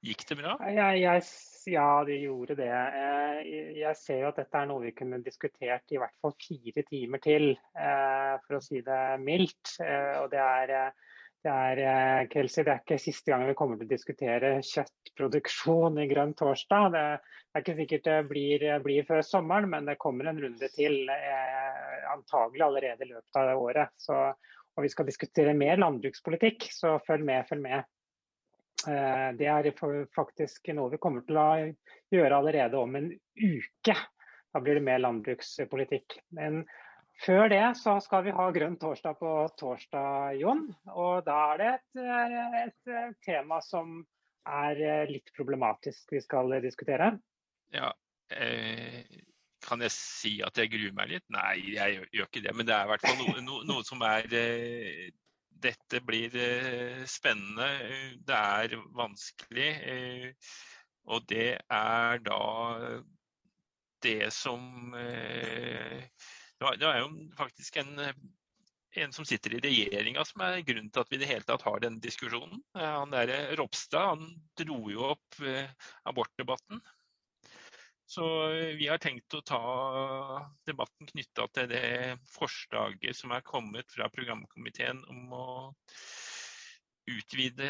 Gikk det bra? Jeg, jeg, ja, det gjorde det. Jeg ser jo at dette er noe vi kunne diskutert i hvert fall fire timer til, for å si det mildt. Og det er Det er, eh, Kelsey, det er ikke siste gang vi kommer til å diskutere kjøttproduksjon i Grønn torsdag. Det er ikke sikkert det blir, blir før sommeren, men det kommer en runde til. Eh, antagelig allerede i løpet av året. Så, og vi skal diskutere mer landbrukspolitikk, så følg med, følg med. Eh, det er faktisk noe vi kommer til å gjøre allerede om en uke. Da blir det mer landbrukspolitikk. Men før det så skal vi ha grønn torsdag på torsdag, Jon. Og da er det et, et tema som er litt problematisk vi skal diskutere. Ja, eh, kan jeg si at jeg gruer meg litt? Nei, jeg gjør, gjør ikke det. Men det er i hvert fall noe, no, noe som er eh, Dette blir eh, spennende. Det er vanskelig. Eh, og det er da det som eh, det er jo faktisk en, en som sitter i regjeringa som er grunnen til at vi i det hele tatt har denne diskusjonen. Han der Ropstad han dro jo opp eh, abortdebatten. Så eh, vi har tenkt å ta debatten knytta til det forslaget som er kommet fra programkomiteen om å utvide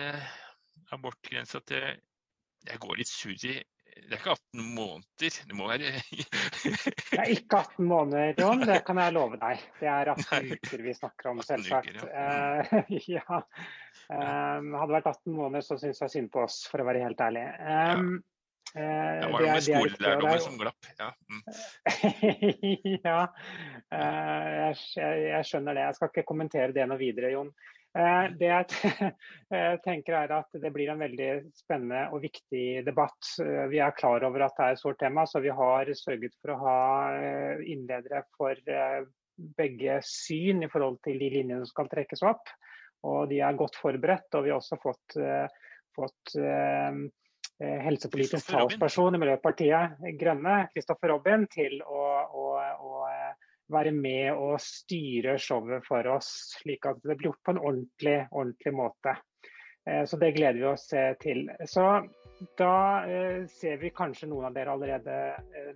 abortgrensa til Jeg går litt surr i det er ikke 18 måneder. Det må være Det er ikke 18 måneder, Jon. Det kan jeg love deg. Det er 18 uker vi snakker om, selvsagt. Uker, ja. Uh, ja. Um, hadde det vært 18 måneder, så syns jeg synd på oss, for å være helt ærlig. Um, ja. det var noe med skolelærdommen som glapp. Ja. Mm. ja. Uh, jeg, jeg, skjønner det. Jeg skal ikke kommentere det noe videre, Jon. Eh, det jeg tenker er at det blir en veldig spennende og viktig debatt. Eh, vi er klar over at det er et stort tema, så vi har sørget for å ha eh, innledere for begge syn i forhold til de linjene som skal trekkes opp. Og de er godt forberedt. Og vi har også fått, fått helsepolitisk talsperson i Miljøpartiet Grønne, Kristoffer Robin, til å, å, å være med og styre showet for oss, slik at det blir gjort på en ordentlig, ordentlig måte. Eh, så det gleder vi oss eh, til. Så da eh, ser vi kanskje noen av dere allerede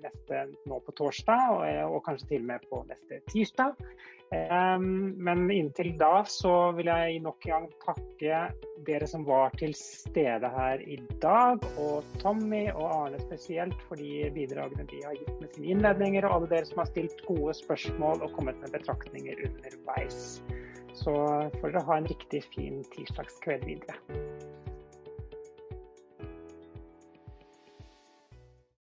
neste nå på torsdag, og, kanskje til og med på neste tirsdag. Men inntil da så vil jeg nok en gang takke dere som var til stede her i dag, og Tommy og Arne spesielt for de bidragene de har gitt med sine innledninger, og alle dere som har stilt gode spørsmål og kommet med betraktninger underveis. Så får dere ha en riktig fin tirsdagskveld videre.